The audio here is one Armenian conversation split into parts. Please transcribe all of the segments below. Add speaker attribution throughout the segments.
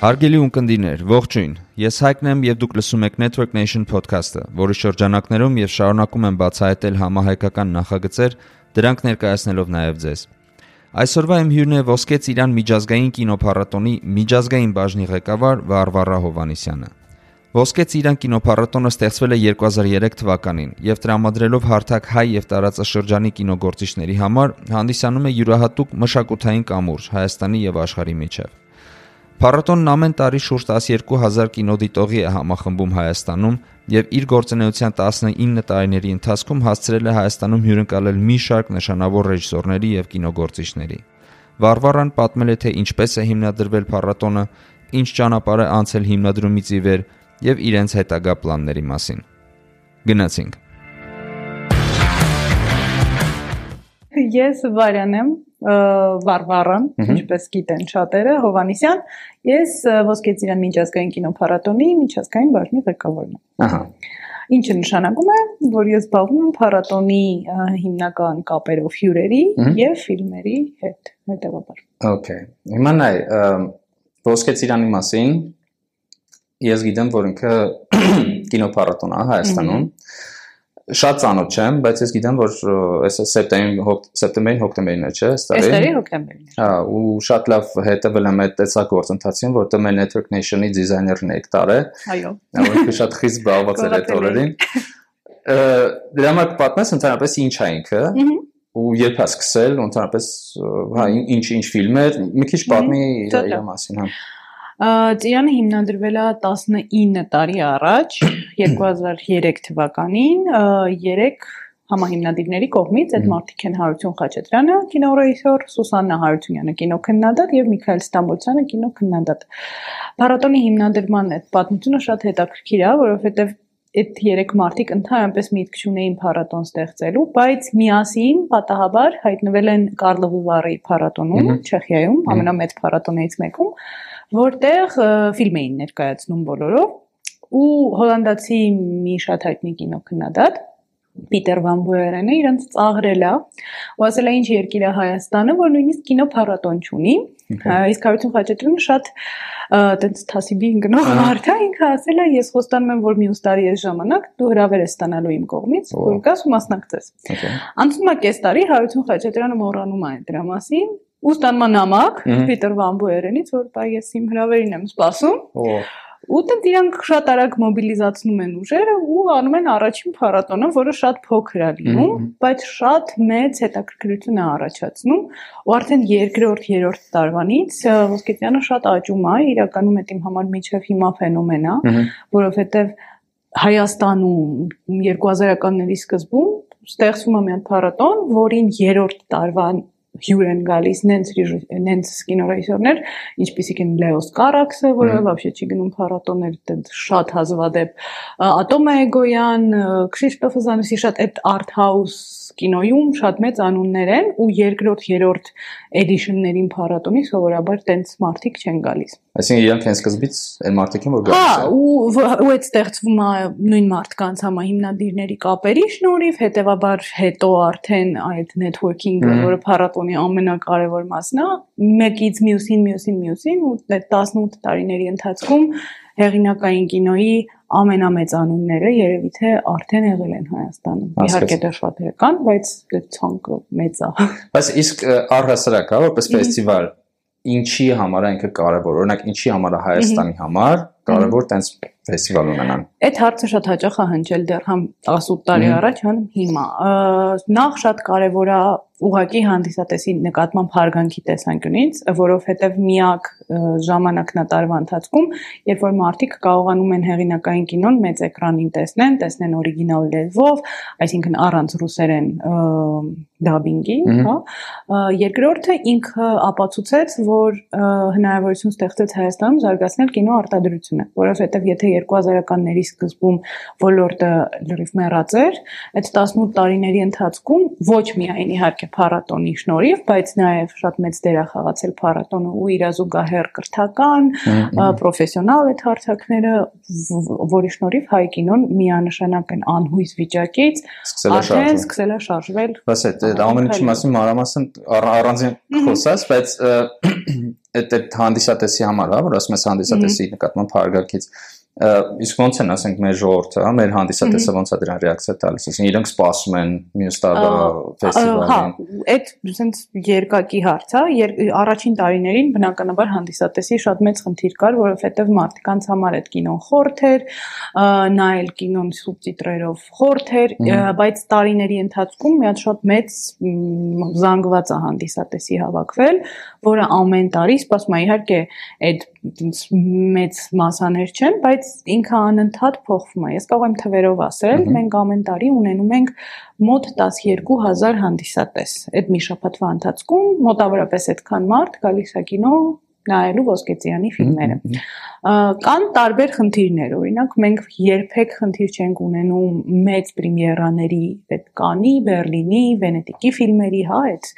Speaker 1: Հարգելի ունկնդիրներ, ողջույն։ Ես Հայկն եմ եւ դուք լսում եք Network Nation podcast-ը, որի շրջանակներում եւ շարունակում եմ բացահայտել համահայկական նախագծեր, դրանք ներկայացնելով նաեւ ձեզ։ Այսօրվա իմ հյուրն է Ոսկե Ծիրան միջազգային կինոփառատոնի միջազգային բաժնի ղեկավար Վարվարա Հովանիսյանը։ Ոսկե Ծիրան կինոփառատոնը ստեղծվել է 2003 թվականին եւ տրամադրելով հարթակ հայ եւ տարածաշրջանի կինոգործիչների համար հանդիսանում է յուրահատուկ մշակութային կամուրջ Հայաստանի եւ աշխարհի միջև։ Փառատոնն ամեն տարի շուրջ 12000 կինոդիտողի է համախմբում Հայաստանում եւ իր գործունեության 19 տարիների ընթացքում հասցրել է Հայաստանում հյուրընկալել մի շարք նշանավոր ռեժիսորների եւ կինոգործիչների։ Վարվարան պատմել է թե ինչպես է հիմնադրվել փառատոնը, ինչ ճանապարհ է անցել հիմնադրումից ի վեր եւ իրենց հետագա պլանների մասին։ Գնացինք։
Speaker 2: Ես Վարյան եմ, Վարվարան, ինչպես գիտեն շատերը, Հովանիսյան, ես Ոսկեծիրան միջազգային կինոփառատոնի միջազգային բաժնի ղեկավարն եմ։ Ահա։ Ինչը նշանակում է, որ ես զբաղվում եմ փառատոնի հիմնական կապերով հյուրերի եւ ֆիլմերի հետ, հետեւաբար։
Speaker 3: Okay։ Հիմա նայ Ոսկեծիրանի մասին ես գիտեմ, որ ինքը կինոփառատոն է Հայաստանում։ -hmm շատ ծանոթ չեմ, բայց ես գիտեմ, որ այս սեպտեմբերին սեպտեմբերին հոկտեմբերին է, չէ՞,
Speaker 2: այս տարի։ Այս տարի հոկտեմբերին։
Speaker 3: Հա, ու շատ լավ հետևել եմ այդ տեսակ գործընթացին, որտեղ մեր Network Nation-ի դիզայներն եք տարել։
Speaker 2: Այո։
Speaker 3: Որը շատ խիստ զբաղված էր այդ օրերին։ Դրա համար պատմես ընդհանրապես ինչ է ինքը ու երբ է սկսել, ընդհանրապես հա ինչ ինչ ֆիլմեր, մի քիչ պատմի իր մասին, հա։
Speaker 2: Ծիրանը հիմնադրվել է 19 տարի առաջ 2003 թվականին 3 համահիմնադիրների կողմից այդ մարդիկ են Հարություն Խաչատրյանը, կինոռեժիսոր, Սուսաննա Հարությունյանը, կինոքննադատ եւ Միքայել Ստամբոլցյանը, կինոքննադատ։ Փառատոնի հիմնադրման այդ պատմությունը շատ հետաքրքիր է, որովհետեւ այդ երեք մարդիկ ընդհանրապես միտք չունեին փառատոն ստեղծելու, բայց միասին պատահաբար հայտնվել են Կարլովի վառի փառատոնում, Չեխիայում, ամենամեծ փառատոններից մեկում, որտեղ ֆիլմ էին ներկայացնում բոլորով ու հոլանդացի մի շատ հայտնի կինոքննադատ Պիտեր Վան Բուերենը իրենց ծաղրել է ու ասել է ինչ երկիր է Հայաստանը, որ նույնիսկ կինոփառատոն չունի։ Իսկ Հարություն Խաչատրյանը շատ տենց թասիբի ընկնող մարդ է, ինքը ասել է ես խոստանում եմ, որ մյուս տարի այս ժամանակ դու հրավեր ես ստանալու իմ կողմից, որ գաս ու մասնակցես։ Անցնում է կես տարի Հարություն Խաչատրյանը մոռանում է դրա մասին ու ստանում նամակ Պիտեր Վան Բուերենից, որ բայ ես իմ հրավերին եմ սպասում։ Ու դեռ իրանք շատ արագ մոբիլիզացնում են ուժերը ու անում են առաջին փառատոնը, որը շատ փոքր է լինում, բայց շատ մեծ հետաքրքրություն է առաջացնում, ու արդեն երկրորդ, երրորդ տարվանից Ոսկետյանը շատ աճում է, իրականում այդ իմ համար միջև հիմա ֆենոմեն է, որովհետև Հայաստանում 2000-ականների սկզբում ստեղծվում է մի հատ փառատոն, որին երրորդ տարվան հյուր են գալիս նենց նենց կինոռեժիսորներ, ինչպիսիք են Լեոս Կարաքսը, որը вообще չի գնում փառատոններ, այդպես շատ հազվադեպ Ատոմ Էգոյան, Քրիստոֆ Զանուսի շատ այդ art house կինոյում շատ մեծ անուններ են ու երկրորդ, երրորդ էդիշններին փառատոնի սովորաբար տենց մարդիկ չեն գալիս։
Speaker 3: Այսինքն իրանք հենց սկզբից այն մարդիկ են որ
Speaker 2: գալիս են։ Հա, ու ու այդ ստեղծվում է նույն մարդկանց համահիմնադիրների կապերի շնորհիվ, հետեւաբար հետո արդեն այդ networking-ը, որը փառատոնի ամենակարևոր մասն է, մեկից մյուսին, մյուսին, մյուսին ու այդ 18 տարիների ընթացքում հեղինակային կինոյի ամենամեծ անունները երևի թե արդեն եղել են Հայաստանում։ Իհարկե դեռ շատերը կան, բայց դե ցանկը մեծ է։
Speaker 3: Բայց իսկ առհասարակ, հա, որպես ֆեստիվալ, ինչի համար է ինքը կարևոր։ Օրինակ, ինչի համար է Հայաստանի համար կարևոր տենց ֆեստիվալ ունենան։
Speaker 2: Այդ հարցը շատ հաճախ է հնչել դեռ համ 18 տարի առաջ, համ հիմա։ Նախ շատ կարևոր է ուղակի հանդիսատեսի նկատմամբ հարգանքի տեսանկյունից, որովհետև միակ ժամանակն է տարվա ընթացքում, երբ որ մարդիկ կարողանում են հեղինակային կինոն մեծ էկրանին տեսնեն, տեսնեն օրիգինալ լեզվով, այսինքն առանց ռուսերեն դաբինգի, հա։ Երկրորդը ինքը ապացուցեց, որ հնարավորություն ստեղծեց Հայաստանում զարգացնել կինո արտադրությունը, որովհետև եթե 2000-ականների սկզբում ոլորտը լրիվ մեռած էր, այդ 18 տարիների ընթացքում ոչ միայն իհարկե փառատոնի շնորհիվ, բայց նաև շատ մեծ դեր է խաղացել փառատոնը ու իր զուգահեռ կրթական, պրոֆեսիոնալ այդ հարթակները, որի շնորհիվ հայ կինոն միանշանակ են անհույս վիճակից արդեն սկսել է շարժվել։
Speaker 3: Բայց այդ ամեն ինչի մասին մանրամասն առանձին խոսած, բայց այդ հանդիսատեսի համար, հա, որ ասում ես հանդիսատեսի նկատմամբ հարգարքից իսկ ոնց են ասենք մեր ժողովուրդը, հա, մեր հանդիսատեսը ոնց է դրան ռեակցիա տալիս, ասենք իրենք սպասում են մյուս տարվա ֆեստիվալին։
Speaker 2: Հա, այդ ասենց երկակի հարց, հա, առաջին տարիներին բնականաբար հանդիսատեսի շատ մեծ խնդիր կար, որովհետև մարդկանց համար այդ կինոն խորթ էր, նայել կինոն սուբտիտրերով խորթ էր, բայց տարիների ընթացքում մի հատ շատ մեծ զանգված է հանդիսատեսի հավաքվել, որը ամեն տարի սպասում է իհարկե այդ մեծ մասաներ չեն, բայց ինքը անընդհատ փոխվում է։ Ես կարող եմ թվերով ասել, մենք ամեն տարի ունենում ենք մոտ 12000 հանդիսատես։ Այդ մի շաբաթվա ընթացքում մոտավորապես այդքան մարդ գալիս է կինո նայելու Ոսկեծյանի ֆիլմերը։ Կան տարբեր խնդիրներ, օրինակ մենք երբեք խնդիր չենք ունենում մեծ պրեմիերաների, այդ Կանի, Բերլինի, Վենետիկի ֆիլմերի, հա, այդ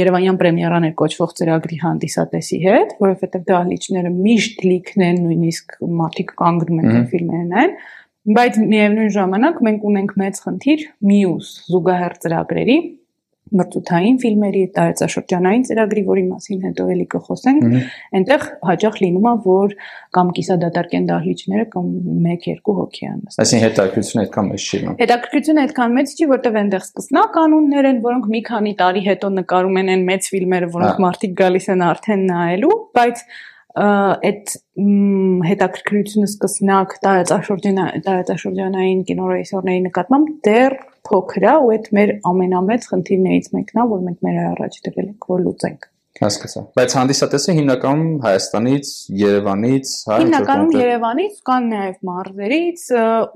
Speaker 2: Երևանյան պրեմիերաներ կոչվող ծրագրի հանդիսատեսի հետ, որովհետև դահլիճները միշտ լիքն են, նույնիսկ մարդիկ կանգնում են ֆիլմերը նայեն, բայց միևնույն ժամանակ մենք ունենք մեծ խնդիր մյուս զուգահեռ ծրագրերի մրցութային ֆիլմերի, տարածաշրջանային ծրագրի, որի մասին հետո էլի կխոսենք, այնտեղ հաճախ լինում է, որ կամ կիսադատարկ են դահլիճները կամ 1-2 հոգի են նստած։
Speaker 3: Այսինքն հետաքրքրությունը այդքան մեծ չի։
Speaker 2: Հետաքրքրությունը այդքան մեծ չի, որտեղ այնտեղ սկսնա կանոններ են, որոնք մի քանի տարի հետո նկարում են այն մեծ ֆիլմերը, որոնք մարդիկ գալիս են արդեն նայելու, բայց այդ հետաքրքրությունը սկսնակ տարածաշրջանային կինոռեժիսորների նկատմամբ դեռ փոքր է ու այդ մեր ամենամեծ խնդիրներից մեկն է, որ մենք մեր առաջ դրել ենք, որ լուծենք։
Speaker 3: Հասկացա։ Բայց հանդիսատեսը հիմնականում Հայաստանից, Երևանից,
Speaker 2: հա, հիմնականում Երևանից, կան նաև մարզերից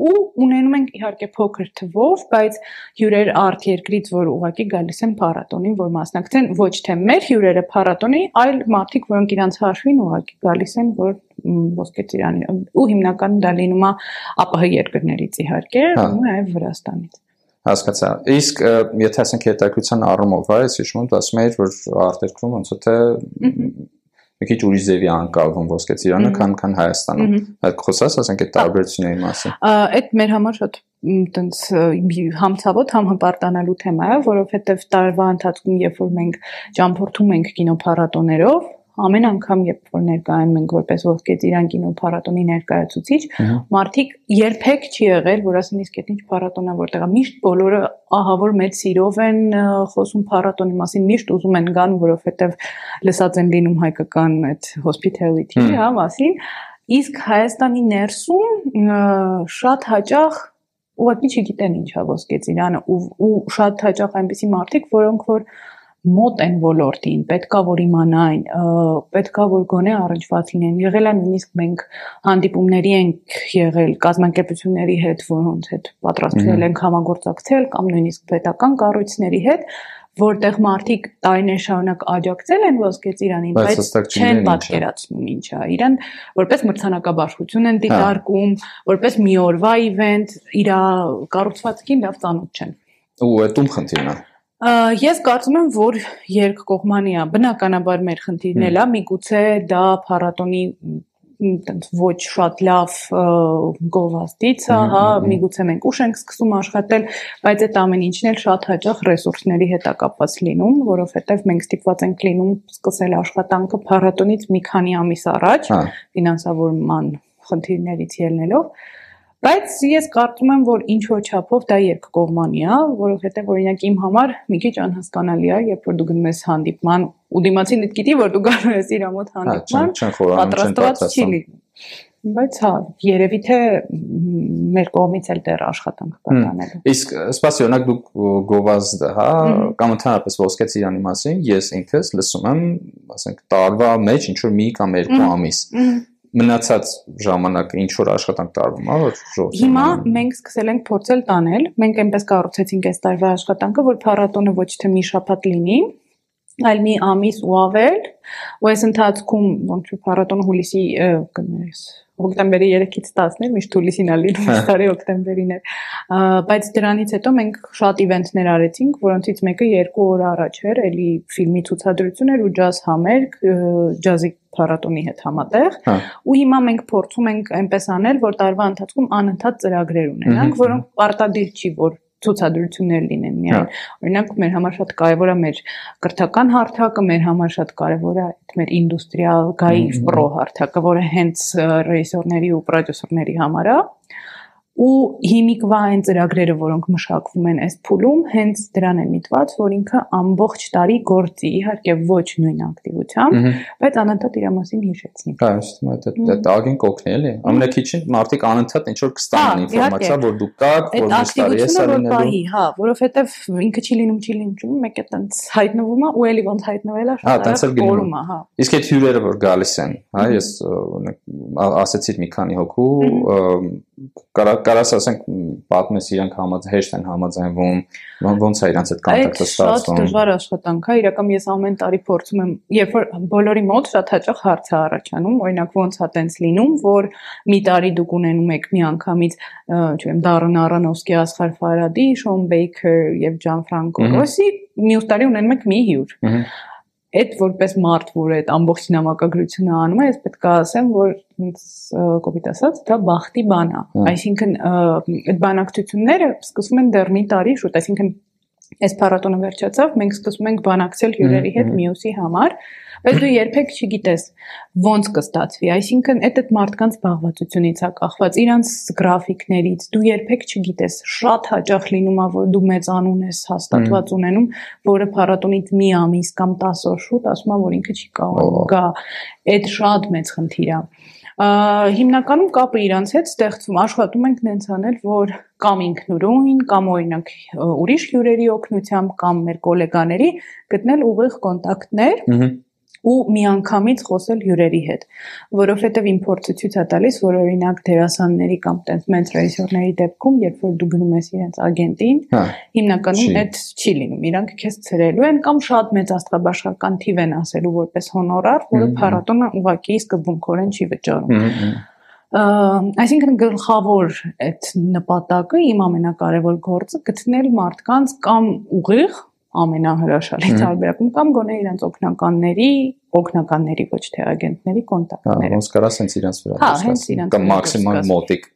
Speaker 2: ու ունենում ենք իհարկե փոքր թվով, բայց հյուրեր արտ երկրից, որ ուղակի գալիս են փառատոնին, որ մասնակցեն ոչ թե մեր հյուրերը փառատոնի, այլ մարդիկ, որոնք իրանց հաշվին ուղակի գալիս են, որ ոսկե ծիրանի ու հիմնականում դա լինում է ԱՊՀ երկրներից իհարկե, ու նաև Վրաստանից
Speaker 3: հասկացա։ Իսկ եթե ասենք հետաքրության առումով, հա, ես հիշում եմ, ասում էիր, որ արտերկրում ոնց թե մի քիչ ուրիշ ձևի անկալվում ոսկե ծիրանը, քան քան Հայաստանում։ Այդ խոսած, ասենք այդ տարբերությունների մասին։
Speaker 2: Այդ մեր համար շատ տենց համ ցավոտ, համ հպարտանալու թեմա է, որովհետև տարվա ընթացքում, երբ որ մենք ճամփորդում ենք կինոփառատոներով, ամեն անգամ երբ որ ներկայանում ենք որպես ոսկե ծիրան կինո փառատոնի ներկայացուցիչ, մարդիկ երբեք չի եղել, որ ասեն իսկ այդ ինչ փառատոն է, որտեղա միշտ բոլորը ահա որ մեծ սիրով են խոսում փառատոնի մասին, միշտ ուզում են գան, որովհետև լսած են լինում հայկական այդ hospitality, հա, մասին, իսկ Հայաստանի ներսում շատ հաճախ ուղղակի չգիտեն ինչա ոսկե ծիրանը ու, ու շատ հաճախ այնպիսի մարդիկ, որոնք որ մոտ են ոլորտին, պետքա որ իմանային, պետքա որ գոնե առնչված լինեն։ Եղել է նույնիսկ մենք հանդիպումների ենք եղել կազմակերպությունների հետ, որոնց հետ պատրաստվել ենք համագործակցել կամ նույնիսկ պետական կառույցների հետ, որտեղ մարդիկ տարիներ շարունակ աջակցել են ոսկե ծիրանին, բայց չեն պատկերացնում ինչա։ Իրան որպես մրցանակաբաշխություն են դիտարկում, որպես մի օրվա իվենտ, իր կառուցվածքին լավ ծանոթ չեն։
Speaker 3: Ու այդում խնդիրն է։
Speaker 2: Ես կարծում եմ, որ երկկողմանի է։ Բնականաբար մեր խնդիրն էլ է, միգուցե դա փառատոնի տենց ոչ շատ լավ գովազդից է, հա, միգուցե մենք ուշ ենք սկսում աշխատել, բայց այդ ամեն ինչն էլ շատ հաճախ ռեսուրսների հետ է կապված լինում, որովհետև մենք ստիպված ենք լինում սկսել աշխատանքը փառատոնից մի քանի ամիս առաջ, ֆինանսավորման խնդիրներից ելնելով Բայց ես կարծում եմ, որ ինչ որ չափով դա երկկողմանի է, որովհետև օրինակ իմ համար մի քիչ անհասկանալի է, երբ որ դու գնում ես հանդիպման ու դիմացին դիտ գիտի, որ դու գալու ես իր մոտ
Speaker 3: հա,
Speaker 2: հանդիպման, պատրաստված չի լինում։ Բայց հա, երևի թե մեր կողմից էլ դեռ աշխատանք կա տանելու։
Speaker 3: Իսկ սպասի օրինակ դուք գովազդը, հա, կամ ընդհանրապես ոսկե ծիրանի մասին ես ինքս լսում եմ, ասենք, տարվա մեջ ինչ որ մի կամ երկու ամիս մնացած ժամանակը ինչ որ աշխատանք տարվում, հա, որ
Speaker 2: ժողովուրդը Հիմա մենք սկսել ենք փորձել տանել։ Մենք այնպես կառուցեցինք այս տարվա աշխատանքը, որ փառատոնը ոչ թե մի շաբաթ լինի, այլ մի ամիս ու ավել, ու այս ընթացքում ոնց որ փառատոնը հուլիսի կներես հոկտեմբերի 3-ից 10-ներ միշտ հուլիսին է լինում, տարի հոկտեմբերին է։ Բայց դրանից հետո մենք շատ իվենտներ արեցինք, որոնցից մեկը 2 օր առաջ էր, էլի ֆիլմի ցուցադրություն էր ու ջազ համերգ, ջազի փառատոնի հետ համատեղ
Speaker 3: հա։
Speaker 2: ու հիմա մենք փորձում ենք այնպես անել, որ տարվա ընթացքում անընդհատ ծրագրեր ունենանք, որոնք պարտադիր չի, որ ցուցադրություններ լինեն միայն։ Օրինակ մեր համար շատ կարևոր է մեր կրթական հարթակը, մեր համար շատ կարևոր է այդ մեր ինդուստրիալ գայի պրո հարթակը, որը հենց ռեժիսորների ու պրոդյուսերների համար է ու հիմիկվա այն ծրագրերը, որոնք մշակվում են այս փուլում, հենց դրան են միտված, որ ինքը ամբողջ տարի գործի, իհարկե ոչ նույն ակտիվությամբ, բայց անընդհատ իր մասին հիշեցնի։
Speaker 3: Հա, ըստ դա դա ագին կօգնի էլի։ Ամենակիչին մարդիկ անընդհատ ինչ որ կստանան
Speaker 2: Հա,
Speaker 3: ինֆորմացիա, որ դուք կաք, որ միշտ տարի է սա լինելու։
Speaker 2: Հա, որովհետև ինքը չի լինում, չի լինում, մեկ է տենց հայտնվում է ու էլի ոնց հայտնվել է,
Speaker 3: Հա, տենց էլ գնում
Speaker 2: է, հա։
Speaker 3: Իսկ այդ հյուրերը որ գալիս են, հա, ես ասացի մի քանի հոգու, կարա կարաս ասենք պատմես իրանք համաձայն հեշտ են համաձայնվում ոնց է իրանք այդ կոնտակտը ստացվում?
Speaker 2: Շատ դժվար աշխատանք է իրական ես ամեն տարի փորձում եմ երբ որ բոլորի մոտ շատ հաճախ հարց է առաջանում օրինակ ոնց է տենց լինում որ մի տարի դուք ունենում եք մի անգամից չեմ Դարն Արանովսկի Ասղար Ֆարադի Շոն Բեյքեր եւ Ջան Ֆրանկո Ռոսի մյուս տարի ունենում եք մի հյուր այդ որպես մարդ, որ այդ ամբողջ նամակագրությունը անում է, ես պետք է ասեմ, որ ինձ կոպիտ ասած, դա բախտի բան է։ Այսինքն այդ բանակցությունները սկսվում են դեռ մի տարի շուտ, այսինքն այս փառատոնը վերջացավ, մենք սկսում ենք բանակցել հյուրերի հետ մյուսի համար, բայց դու երբեք չգիտես ոնց կստացվի, այսինքն այդ այդ մարդկանց զբաղվածությունից է կախված, իրանց գրաֆիկներից, դու երբեք չգիտես, շատ հաճախ լինում է, որ դու մեծ անուն ես հաստատված ունենում, որը փառատոնից մի ամիս կամ 10 օր շուտ ասում է, որ ինքը չի կարող գա, այդ շատ մեծ խնդիր է հիմնականում կապը իրանց հետ ստեղծվում աշխատում ենք նենց անել որ կամ ինքնուրույն կամ օրինակ ուրիշ հյուրերի օգնությամբ կամ մեր գոլեգաների գտնել ուղիղ կոնտակտներ ու միանգամից խոսել հյուրերի հետ, որովհետև իմ փորձը ցույց է տալիս, որ օրինակ դերասանների կամ տենց մեծ ռեժիսորների դեպքում, երբ որ դու գնում ես իրենց ագենտին,
Speaker 3: Հա,
Speaker 2: հիմնականում այդ չի լինում։ Իրանք քեզ ցրելու են կամ շատ մեծ աստղաբաշխական թիվ են ասելու որպես հոնորար, որը փառատոնը ուղակի սկզբունքորեն չի վճարում։ Այսինքն գլխավոր այդ նպատակը իմ ամենակարևոր գործը գտնել մարդկանց կամ ուղիղ ամենահրաշալի տարբերակում կամ գոնե իրենց օգնականների, օգնականների ոչ թե ագենտների
Speaker 3: հա,
Speaker 2: կոնտակտները։
Speaker 3: ոնց կարաս հենց իրանց վրա
Speaker 2: Հա, իրանց
Speaker 3: կամ մաքսիմալ մոտիկ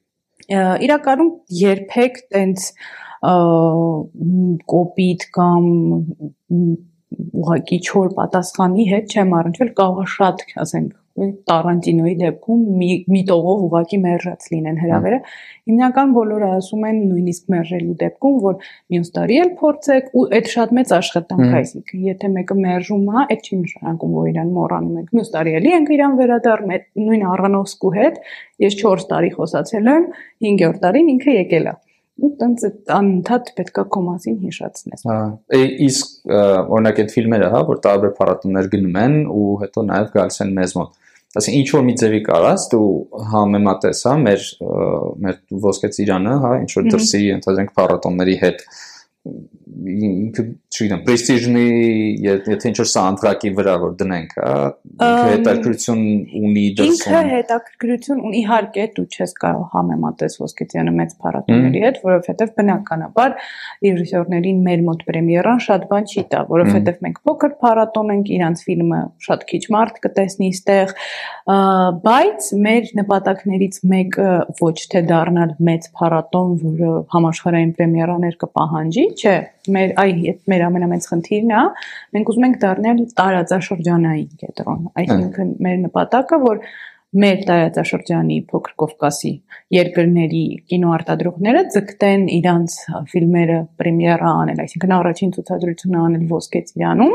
Speaker 2: Իրականում երբեք տենց կոպիտ կամ ուղակի չոր պատասխանի հետ չեմ առնչվել, կարող է շատ, ասենք, Տարանտինոյի դեպքում մի մի տողով ուղակի մերժած լինեն հրավերը։ Հիմնական բոլորը ասում են նույնիսկ մերժելու դեպքում, որ մյուս տարի էլ փորձեք ու այդ շատ մեծ աշխատանք է, այսինքն եթե մեկը մերժում է, այդ չի նշանակում, որ իրան մոռանում եք։ Մյուս տարի էլի ենք իրան վերադառնում այդ նույն Առանովսկու հետ։ Ես 4 տարի խոսացել եմ, 5-րդ տարին ինքը եկել է ու տենց անընդհատ պետքա քո մասին հիշացնես։
Speaker 3: Հա, իսկ օրինակ այդ ֆիլմերը, հա, որ տարբեր փառատոներ գնում են ու հետո նաև գալիս են մեզ մոտ։ Այսինքն ինչ որ մի ձևի կարաս դու համեմատես, հա, մեր մեր ոսկե ծիրանը, հա, ինչ որ դրսի ընդհանրենք փառատոնների հետ ինքը չգիտեմ պրեստիժնի եթե ինչ որ սանդրակի վրա որ դնենք հա ինքը հետաքրություն ունի
Speaker 2: Ինքը
Speaker 3: դրսում
Speaker 2: հետաքրքրություն ունի իհարկե դու չես կարող համեմատես ոսկեծյանը մեծ փառատոների հետ, որովհետև բնականաբար ռեժիսորներին մեր մոտ պրեմիերան շատ բան չի տա, որովհետև մենք փոքր փառատոն ենք, իրանց ֆիլմը շատ քիչ մարդ կտեսնի ստեղ, բայց մեր նպատակներից մեկը ոչ թե դառնալ մեծ փառատոն, որը համաշխարհային պրեմիերաներ կպահանջի, չէ, մեր այ այդ մեր ամենամեծ խնդիրն է, մենք ուզում ենք դառնալ տարածաշրջանային կենտրոն, այսինքն մեր նպատակը, որ մեր տարածաշրջանի փոքր Կովկասի երկրների կինոարտադրողները ձգտեն իրանց ֆիլմերը պրեմիերա անել, այսինքն առաջին ցուցադրությունը անել Ոսկե ծիրանում,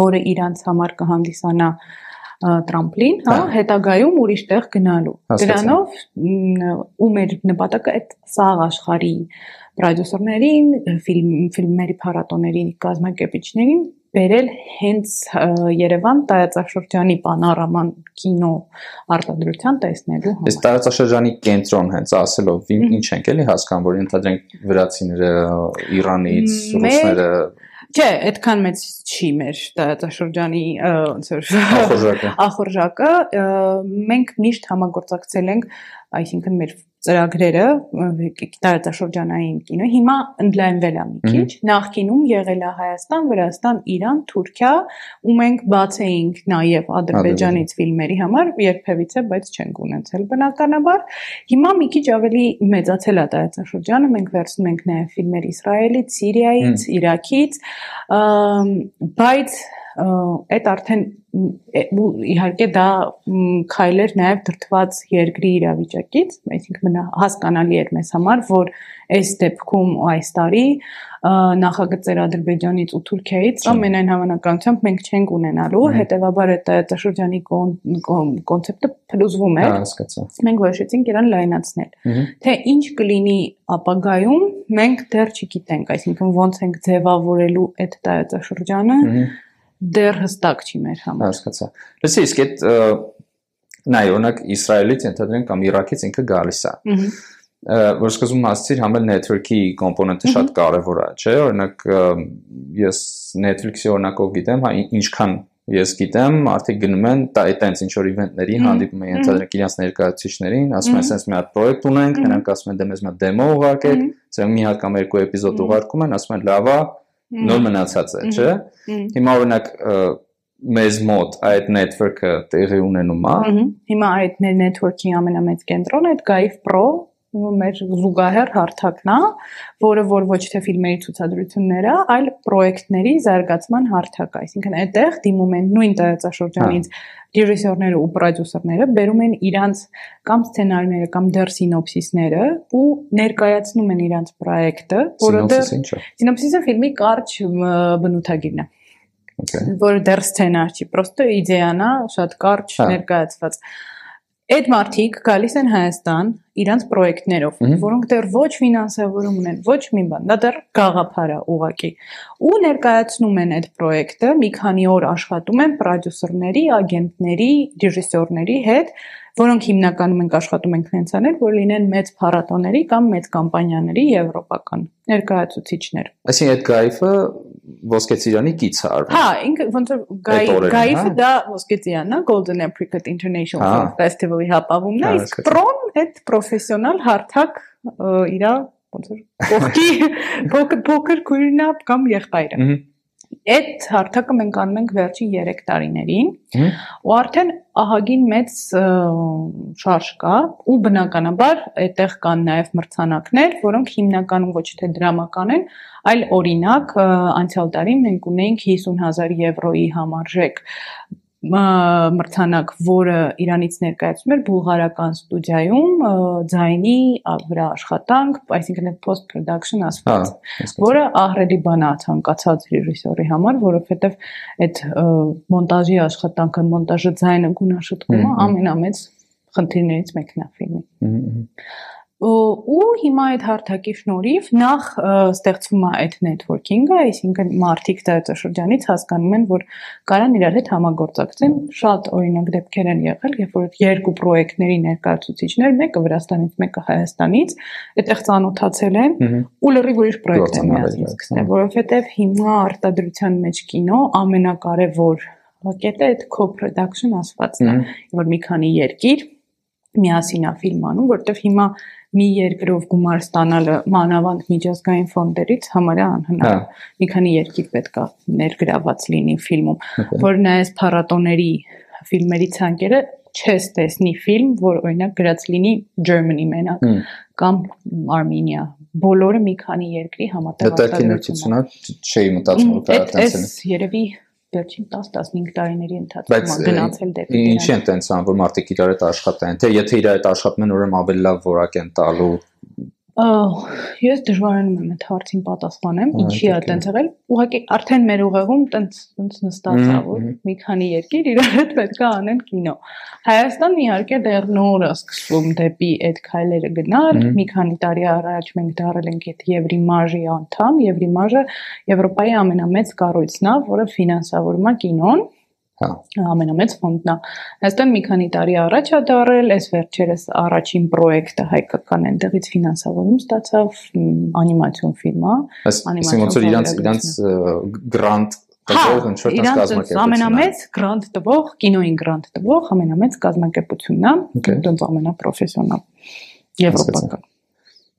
Speaker 2: որը իրանց համար կհանդիսանա տրամպլին, հա,
Speaker 3: Հա։
Speaker 2: հետագայում ուրիշ տեղ գնալու։ Դրանով ու մեր նպատակը այդ սաղ աշխարհի պրոդյուսերներին, ֆիլմ ֆիլմերի փառատոների կազմակերպիչներին բերել հենց Երևան տարածաշրջանի պանորաման կինո արտադրության տեսնելու
Speaker 3: Այս
Speaker 2: համար։
Speaker 3: տարածաշրջանի կենտրոն հենց ասելով ինչ ենք էլի հասկանում որ ընդհանրենք վրացիները Իրանից ռուսները
Speaker 2: Չէ, այդքան մեծ չի մեր տարածաշրջանի ոնց որ
Speaker 3: ախորժակը
Speaker 2: ախորժակը մենք միշտ համագործակցել ենք այսինքն մեր ծրագրերը տարածաշրջանային կինո հիմա ընդլայնվել է մի քիչ նախկինում եղել է Հայաստան, Վրաստան, Իրան, Թուրքիա ու մենք բաց էինք նաև Ադրբեջանից ֆիլմերի համար երբևիցե բայց չենք ունեցել բնականաբար հիմա մի քիչ ավելի մեծացել է տարածաշրջանը մենք վերցնում ենք նաև ֆիլմեր Իսրայելից, Սիրիայից, Իրաքից բայց այդ արդեն իհարկե դա քայլեր նաև դրթված երկրի իրավիճակից, այսինքն հասկանալի էր մեզ համար, որ այս դեպքում այս տարի նախագծեր Ադրբեջանից ու Թուրքիայից ամենայն հավանականությամբ մենք չենք ունենալու, հետեւաբար այդ տարածաշրջանի կոնցեպտը փլուզվում է։
Speaker 3: Հասկացա։
Speaker 2: Մենք որոշեցինք իրան լայնացնել։ Թե ինչ կլինի ապագայում, մենք դեռ չգիտենք, այսինքն ոնց ենք ձևավորելու այդ տարածաշրջանը դեռ հստակ չի մեր համար։
Speaker 3: Հասկացա։ Լսի, իսկ այդ նայ, օրինակ Իսրայելից ընդհանրեն կամ Իրաքից ինքը գալիս է։ Որ սկզբում ասացիր, համել network-ի կոմպոնենտը շատ կարևոր է, չէ՞։ Օրինակ ես Netflix-ի օրինակով գիտեմ, հա ինչքան ես գիտեմ, արդեն գնում են այտենց ինչ որ իվենտների հանդիպում են ընդհանրեն իրանց ներկայացուցիչներին, ասում են, ասես մի հատ պրոյեկտ ունենք, նրանք ասում են դե մեզ մի հատ դեմո ուղարկեք, ասեմ մի հատ կամ երկու էպիզոդ ուղարկում են, ասում են լավ է, նոր մնացած է, չէ՞։ Հիմա օրինակ մեզ մոտ այդ network-ը տեղի ունենում է։
Speaker 2: Հիմա այդ մեր network-ի ամենամեծ կենտրոնը այդ Gaif Pro մեր զուգահեռ հարթակն է, որը որ ոչ թե ֆիլմերի ցուցադրությունները, այլ պրոյեկտների զարգացման հարթակ է։ Այսինքն այդտեղ դիմում են նույն տարածաշրջանից ռեժիսորները ու պրոդյուսերները բերում են իրանց կամ սցենարները կամ դեռ սինոպսիսները ու ներկայացնում են իրանց պրոյեկտը, որը դեռ սինոպսիսը ֆիլմի կարճ բնութագիրն է։ Okay. Որը դեռ սցենար չի, պրոստը իդեան է, շատ կարճ ներկայացված։ Այդ մարդիկ գալիս են Հայաստան իրանց պրոյեկտներով, որոնք դեռ ոչ ֆինանսավորում ունեն, ոչ մի բան, դա դեռ գաղափար է ուղակի։ Ու ներկայացնում են այդ պրոյեկտը, մի քանի օր աշխատում են պրոդյուսերների, ագենտների, ռեժիսորների հետ, որոնք հիմնականում ենք աշխատում ենք հենց անել, որ լինեն մեծ փառատոների կամ մեծ կամպանիաների եվրոպական ներկայացուցիչներ։
Speaker 3: Այսինքն այդ գայֆը ոսկեծիրանի կից է արվում։
Speaker 2: Հա, ինքը ոնց որ գայֆը դա ոսկեծիրանն է, Golden Apricot International Film Festival-ի հապավումն է, իսկ պրոն այդ պրոֆեսիոնալ հարթակ իրա ոնց որ կողքի փոքր փոքր քույրնա կամ եղբայրը։ Այդ հարթակը մենք անում ենք վերջին 3 տարիներին ու արդեն ահագին մեծ շարժ կա ու բնականաբար այդտեղ կան նաև մրցանակներ, որոնք հիմնականում ոչ թե դրամական են, այլ օրինակ անցյալ տարի մենք ունեինք 50000 եվրոյի համարժեք մրցանակ, որը Իրանից ներկայացում էր բուլղարական ստուդիայում ձայնի վրա աշխատանք, այսինքն post production ասված, որը ահրելի բան է ցանկացած ռեժիսորի համար, որովհետև այդ մոնտաժի աշխատանքը, մոնտաժը ձայնը գունաշտկումը ամենամեծ խնդիրներից մեկն է ֆիլմի ու հիմա այդ հարթակի շնորհիվ նախ ստեղծվում է այդ networking-ը, այսինքն մարդիկ տարածաշրջանից հասկանում են, որ կարան իրար հետ համագործակցեն։ Շատ օրինակ դեպքեր են եղել, երբ որ երկու պրոյեկտների ներկայացուցիչներ, մեկը Վրաստանից, մեկը Հայաստանից, այդտեղ ծանոթացել են ու լրիվ ուրիշ պրոյեկտ են միասին սկսել, որովհետև հիմա արտադրության մեջ կինո ամենակարևոր կետը այդ co-production ասվածն է, որ մի քանի երկիր միասին է ֆիլմ անում, որտեվ հիմա մի երկրով գումար ստանալը մանավանդ միջազգային ֆոնդերից համարյա անհնար։ հա։ Մի քանի երկիր պետք է ներգրաված լինի ֆիլմում, որ նայես փառատոների ֆիլմերի ցանկերը չես տեսնի ֆիլմ, որ օրինակ գրած լինի Germany մենակ կամ Armenia բոլորը մի քանի երկրի
Speaker 3: համատեղ արտադրությունն է չէի մտածում որ կարա տենցեն։
Speaker 2: Այս երևի վերջին 10-15 տարիների ընթացքում գնացել դեպի
Speaker 3: դրան։ Ինչի են տենց ան, որ մարդիկ իրար հետ աշխատեն, թե եթե իրար հետ աշխատում են, ուրեմն ավելի լավ որակ են տալու
Speaker 2: Ես դժվարանում եմ այդ հարցին պատասխանեմ, ինչի է այդպես եղել։ Ուղղակի արդեն մեր ուղեղում տենց տենց նստած է, որ մի քանի երկիր իրար հետ պետք է անեն կինո։ Հայաստանն իհարկե դեռ նոր է սկսվում դեպի այդ քայլերը գնալ։ Մի քանի տարի առաջ մենք դարել ենք այդ Եվրիմաժի անդամ, Եվրիմաժը Եվրոպայի ամենամեծ կառույցն է, որը ֆինանսավորում է կինոն
Speaker 3: Հա։
Speaker 2: Ամենամեծ ֆոնդն է։ Այստեղ մի քանի տարի առաջ է դարել, այս վերջերս առաջին պրոյեկտը հայկական այնտեղից ֆինանսավորում ստացավ անիմացիոն ֆիլմ է։
Speaker 3: Անիմացիոն ոնց որ իրանց իրանց գրանտ տվող ինչ որ կազմակերպություն։
Speaker 2: ամենամեծ գրանտ տվող, կինոին գրանտ տվող ամենամեծ կազմակերպությունն է, դրանց ամենապրոֆեսիոնալ եվրոպական։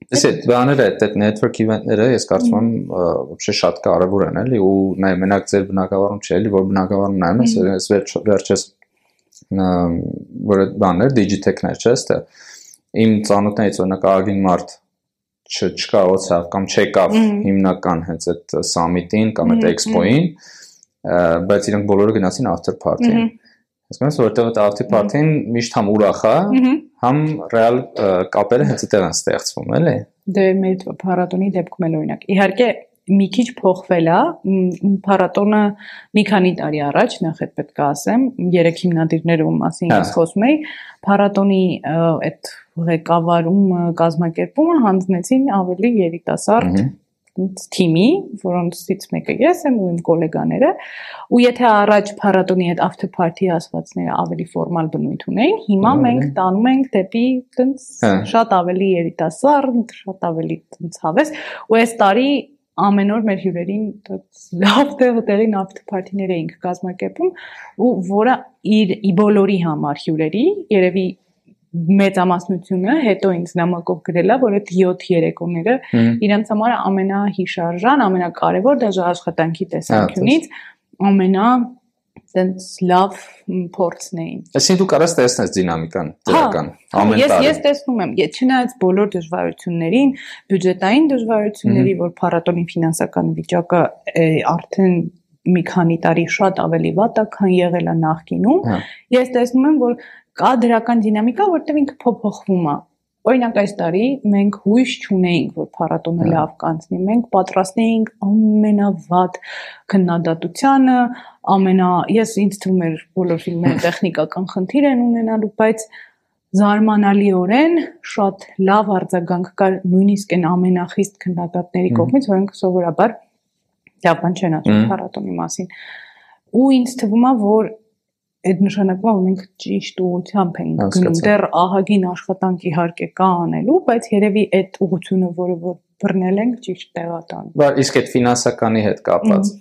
Speaker 3: Իսկ այդ բաները, այդ network event-ները ես կարծում եմ вообще շատ կարևոր են, էլի, ու նայ մենակ ձեր բնակավարում չէ, էլի, որ բնակավարում նայում ես, ես վերջ վերջես ամ, որ այդ բաներ digitech-ներ չէ, ստե իմ ծանոթներից օրինակ Ագին մարդ չ- չկարողացավ կամ չեկավ հիմնական հենց այդ summit-ին կամ այդ expo-ին, ը, բայց իրենք բոլորը գնացին after party-ին։ Հասկանում ես, որովհետև այդ after party-ին միշտ համ ուրախ է, համ ռեալ կապերը հենց այդտեղ են ստեղծվում, էլի։
Speaker 2: Դե մեր փառատոնի դեպքում էլ օրինակ։ Իհարկե մի քիչ փոխվել է փառատոնը մի քանի տարի առաջ, նախ այդ պետք է ասեմ, երեք հիմնադիրները ում մասին
Speaker 3: Հա։
Speaker 2: ես խոսում էի, փառատոնի այդ ղեկավարումը, կազմակերպումը հանձնեցին ավելի երիտասարդ թիմի, որոնցից մեկը ես եմ ու իմ գոլեգաները, ու եթե առաջ փառատոնի այդ after party ասվածները ավելի ֆորմալ բնույթ ունեին, հիմա մենք տանում ենք դեպի տենց
Speaker 3: Հա։
Speaker 2: շատ ավելի երիտասարդ, շատ ավելի տենց հավես, ու այս տարի ամեն օր մեր հյուրերին լավ տեղերին after party-ներ էինք կազմակերպում ու որը իր ի բոլորի համար հյուրերի երևի մեծամասնությունը հետո ինձ նամակով գրելա, որ այդ 7 երեկոները
Speaker 3: Հմ։
Speaker 2: իրանց համար ամենահիշարժան, ամենակարևոր դաժե աշխատանքի տեսանկյունից ամենա տենց լավ փորձն էին։
Speaker 3: Այսինքն դու կարաս տեսնես դինամիկան դրական
Speaker 2: Հա,
Speaker 3: ամեն
Speaker 2: ես
Speaker 3: տարի։
Speaker 2: ես տեսնում եմ, չնայած բոլոր դժվարություններին, բյուջետային դժվարությունների, որ փառատոնի ֆինանսական վիճակը արդեն մի քանի տարի շատ ավելի վատ է, քան եղել է նախկինում,
Speaker 3: Հա։
Speaker 2: ես տեսնում եմ, որ կա դրական դինամիկա, որտեղ ինքը փոփոխվում է։ Օրինակ այս տարի մենք հույս չունեինք, որ փառատոնը
Speaker 3: Հա։
Speaker 2: լավ կանցնի։ Մենք պատրաստ էինք ամենավատ քննադատությանը, ամենա ես ինձ թվում էր բոլոր ֆիլմերը տեխնիկական խնդիր են ունենալու, բայց զարմանալիորեն շատ լավ արձագանք կար նույնիսկ այն ամենախիստ քննադատների կողմից, որոնք սովորաբար լավ բան չեն ասում փառատոնի մասին։ Ու ինձ թվում է, որ այդ որ մենք ճիշտ ուղությամբ ենք գնում։ Դեռ ահագին աշխատանք իհարկե կա անելու, բայց երևի այդ ուղությունը, որը որ բռնել ենք, ճիշտ տեղ է տանում։
Speaker 3: Բա իսկ այդ ֆինանսականի հետ կապած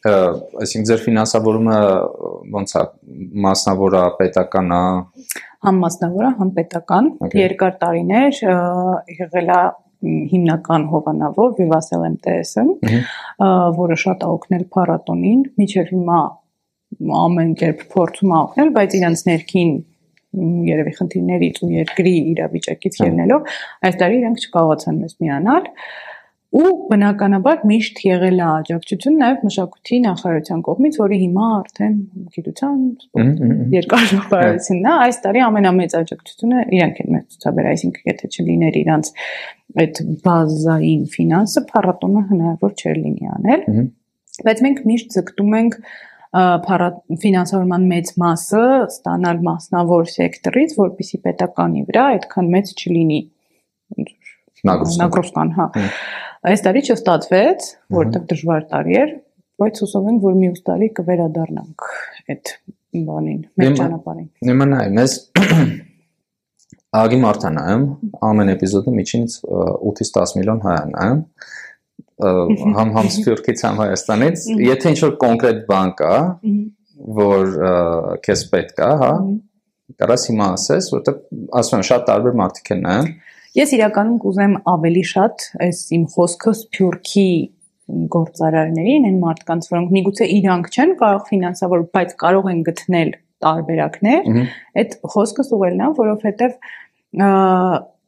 Speaker 3: ը, այսինքն ձեր ֆինանսավորումը ոնց է մասնավոր է պետական է
Speaker 2: Համ մասնավոր է, համ պետական։. Երկար տարիներ եղել է հիմնական հովանավոր Vivassel MTS-ը,
Speaker 3: Մհմ։
Speaker 2: ը, որը շատ է օգնել փառատոնին։ Միջև հիմա ամեն կերպ փորձում է օգնել, բայց իրancs ներքին երևի խնդիրներից ու երկրի իրավիճակից
Speaker 3: Հա։
Speaker 2: ելնելով այս տարի իրենք չկարողացան մեզ միանալ ու բնականաբար միշտ եղել է աջակցություն նաև մշակույթի նախարարության կողմից, որի հիմա արդեն գիտության
Speaker 3: Մհմ, մհմ, մհմ։
Speaker 2: երկար ժողովրդությունն է, այս տարի ամենամեծ աջակցությունը իրանք են մեծ ցուցաբեր, այսինքն եթե չլիներ իրանց այդ բազային ֆինանսը, փառատոնը հնարավոր չէր լինի անել։ Բայց մենք միշտ ձգտում ենք ֆինանսավորման մեծ մասը ստանալ մասնավոր սեկտորից, որպիսի պետականի վրա այդքան մեծ չլինի նագրոսկան, հա։ Այս տարի չստացվեց, որտեղ դժվար տարի էր, բայց հուսով ենք, որ մյուս տարի կվերադառնանք այդ բանին, մեր ճանապարհին։
Speaker 3: Հիմա նայ, մեզ Ագի մարդան նայում, ամեն էպիզոդը միջինից ը, 8-ից 10 միլիոն հայ են նայում։ ը, Համ համ Սփյուռքից, համ Հայաստանից, եթե ինչ-որ կոնկրետ բան կա, որ քեզ պետք է, հա, կարաս հիմա ասես, որտեղ ասում եմ, շատ տարբեր մարդիկ են նայում։
Speaker 2: Ես իրականում կուզեմ ավելի շատ այս իմ խոսքը Սփյուռքի գործարարներին, այն մարդկանց, որոնք միգուցե իրանք չեն կարող ֆինանսավոր, բայց կարող են գտնել տարբերակներ, այդ խոսքս ուղղելն է, որովհետև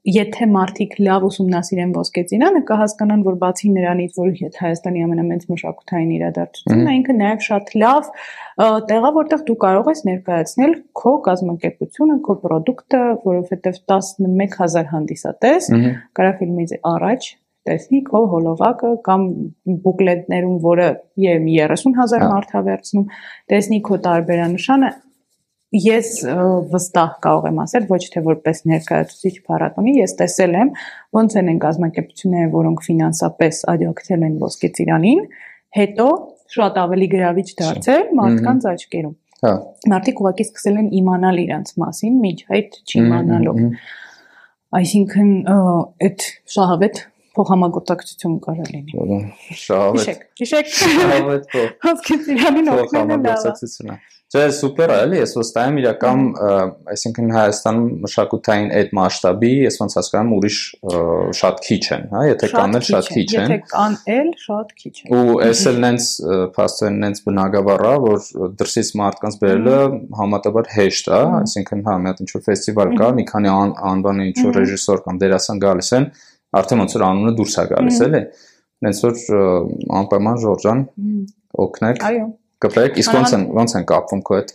Speaker 2: եթե մարդիկ լավ ուսումնասիրեն ոսկե ծիրանը, կհասկանան, որ բացի նրանից, որ Հայաստանի ամենամեծ մշակութային իրադարձությունն է, ինքը նաև շատ լավ ա, տեղ է, որտեղ դու կարող ես ներկայացնել քո կազմակերպությունը, քո product-ը, որովհետև 11000 հանդիսատես
Speaker 3: Մհմ։
Speaker 2: կարա ֆիլմից առաջ տեսնի քո հոլովակը կամ բուկլետներում, որը ե- 30000
Speaker 3: Հա։
Speaker 2: մարդ է վերցնում, տեսնի քո տարբերանշանը ես վստահ կարող եմ ասել ոչ թե որպես ներկայացուցիչ փառատոնի, ես տեսել եմ ոնց են են կազմակերպությունները, որոնք ֆինանսապես աջակցել են ոսկե ծիրանին, հետո շատ ավելի գրավիչ դարձել մարդկանց աչքերում։
Speaker 3: Հա։
Speaker 2: Մարդիկ ուղղակի սկսել են իմանալ իրանց մասին, միջ այդ չիմանալով։ Այսինքն այդ շահավետ փոխհամագործակցություն կարող լինի։
Speaker 3: Շահավետ։
Speaker 2: Հիշեք, հիշեք։
Speaker 3: Շահավետ փոխ։ Չէ, սուպեր է, էլի, ես վստահ եմ իրական, այսինքն Հայաստանում մշակութային այդ մասշտաբի, ես ոնց հասկանում ուրիշ շատ քիչ են, հա, եթե կան էլ շատ քիչ են։
Speaker 2: Եթե կան էլ շատ քիչ են։
Speaker 3: Ու էս էլ նենց փաստորեն նենց բնագավառ է, որ դրսից մարդկանց բերելը համատաբար հեշտ է, այսինքն հա, մի հատ ինչ-որ ֆեստիվալ կա, մի քանի անվան ինչ-որ ռեժիսոր կամ դերասան գալիս են, արդեն ոնց որ անունը դուրս է գալիս, էլի։ Նենց որ անպայման Ժորժան օգնեք։
Speaker 2: Այո
Speaker 3: կպրեք, իսկ ոնց են ոնց են կապվում քո հետ։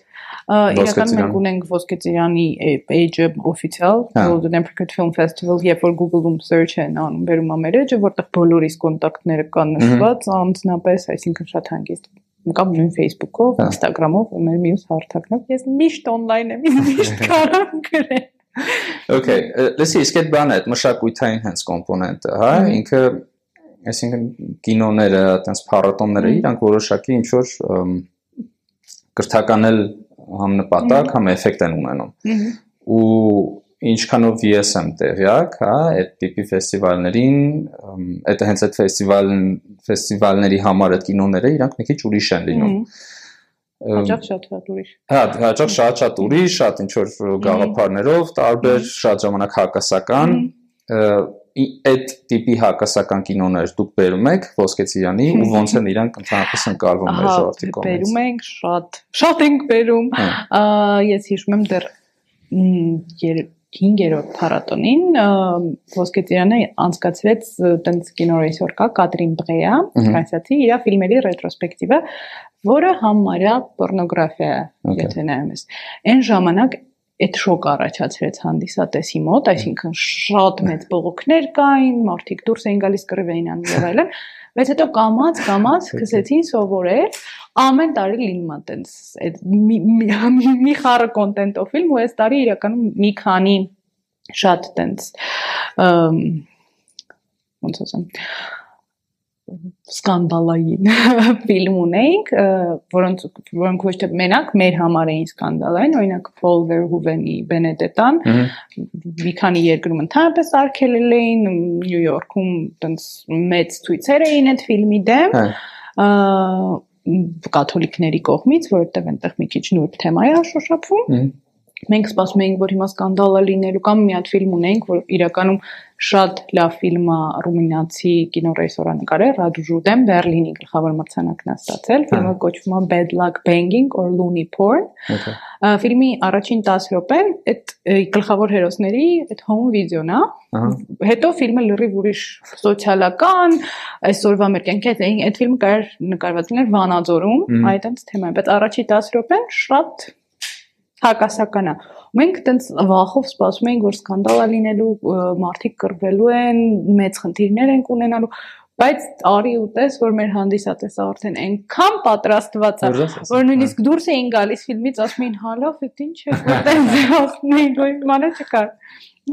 Speaker 2: Իրականում մենք ունենք Ոսկե ծիրանի page-ը official Golden Apricot Film Festival, երբ որ Google-ում search են անում, բերում ա մեր edge-ը, որտեղ բոլորիս կոնտակտները կան նշված, անձնապես, այսինքն շատ հանգիստ կամ նույն Facebook-ով, Instagram-ով ու մեր մյուս հարթակներով։ Ես միշտ on-line եմ, միշտ կարամ գրել։
Speaker 3: Okay, լսի, իսկ այդ բանը, այդ մշակույթային հենց կոմպոնենտը, հա, ինքը այսինքն կինոները, այտենց փառատոնները իրանք որոշակի ինչ որ կրթականել համ նպատակ, համ էֆեկտ են ունենում։ Ու ինչքանով ես եմ տեղյակ, հա, այդ տիպի ֆեստիվալներին, այդ հենց այդ ֆեստիվալն ֆեստիվալների համար այդ կինոները իրանք մի քիչ ուրիշ են լինում։
Speaker 2: Հաճախ շատ-շատ ուրիշ։
Speaker 3: Հա, հաճախ շատ-շատ ուրիշ, շատ ինչ որ գաղափարներով, տարբեր շատ ժամանակ հակասական այդ տիպի հակասական կինոներ դուք բերում եք Ոսկեցիրանի ու ոնց են իրանք ընդհանրապես ընկալվում մեր ժողովրդի կողմից։
Speaker 2: Բերում ենք շատ, շատ ենք բերում։ Ես հիշում եմ դեռ 5-րդ փառատոնին Ոսկեծիրանը անցկացրեց տենց կինոռեժիսոր կա Կատրին Բղեա, ֆրանսիացի, իր ֆիլմերի ռետրոսպեկտիվը, որը համարյա պորնոգրաֆիա է, եթե նայում ես։ Այն ժամանակ այդ շոկ առաջացրեց հանդիսատեսի մոտ, այսինքն շատ մեծ բողոքներ կային, մարդիկ դուրս էին գալիս կռվեին անում եւ այլն, բայց հետո կամած կամած սկսեցին սովորել ամեն տարի լինում է տենց այդ մի խառը կոնտենտով ֆիլմ ու այս տարի իրականում մի քանի շատ տենց ոնց ասեմ սկանդալային ֆիլմ ունեինք, որոնց որոնք ոչ թե մենակ մեր համար էին սկանդալային, օրինակ Paul Verhoeven-ի Benedetta-ն մի քանի երկրում ընդհանրապես արգելել էին, Նյու Յորքում տենց մեծ ցույցեր էին այդ ֆիլմի դեմ կաթոլիկների կողմից, որովհետև այնտեղ մի քիչ նուրբ թեմա է շոշափվում մենք սպասում էինք, որ հիմա սկանդալը լինելու կամ մի հատ ֆիլմ ունենք, որ իրականում շատ լավ ֆիլմ է ռումինացի կինոռեժիսորա նկարել, Ռադուժուդեմ Բերլինի գլխավոր մրցանակն է ստացել։ Ֆիլմը կոչվում է Bad Luck Banging or Looney Porn։ Ֆիլմի առաջին 10 րոպեն այդ գլխավոր հերոսների այդ home video-ն է։ Հետո ֆիլմը լրիվ ուրիշ սոցիալական, այսօրվա մեր կյանքի հետ այդ ֆիլմը կար նկարված լինել Վանաձորում, այդ այնց թեմա, բայց առաջի 10 րոպեն շատ հակասական է։ Մենք տենց վախով սպասում էինք, որ սկանդալ է լինելու, մարդիկ կռվելու են, մեծ խնդիրներ են ունենալու, բայց արի ու տես, որ մեր հանդիսատեսը արդեն այնքան պատրաստված է, որ նույնիսկ դուրս էին գալիս ֆիլմից, ասում էին՝ «Հալով, դա ինչ է, որտեղ էին, որ մանա չկար»։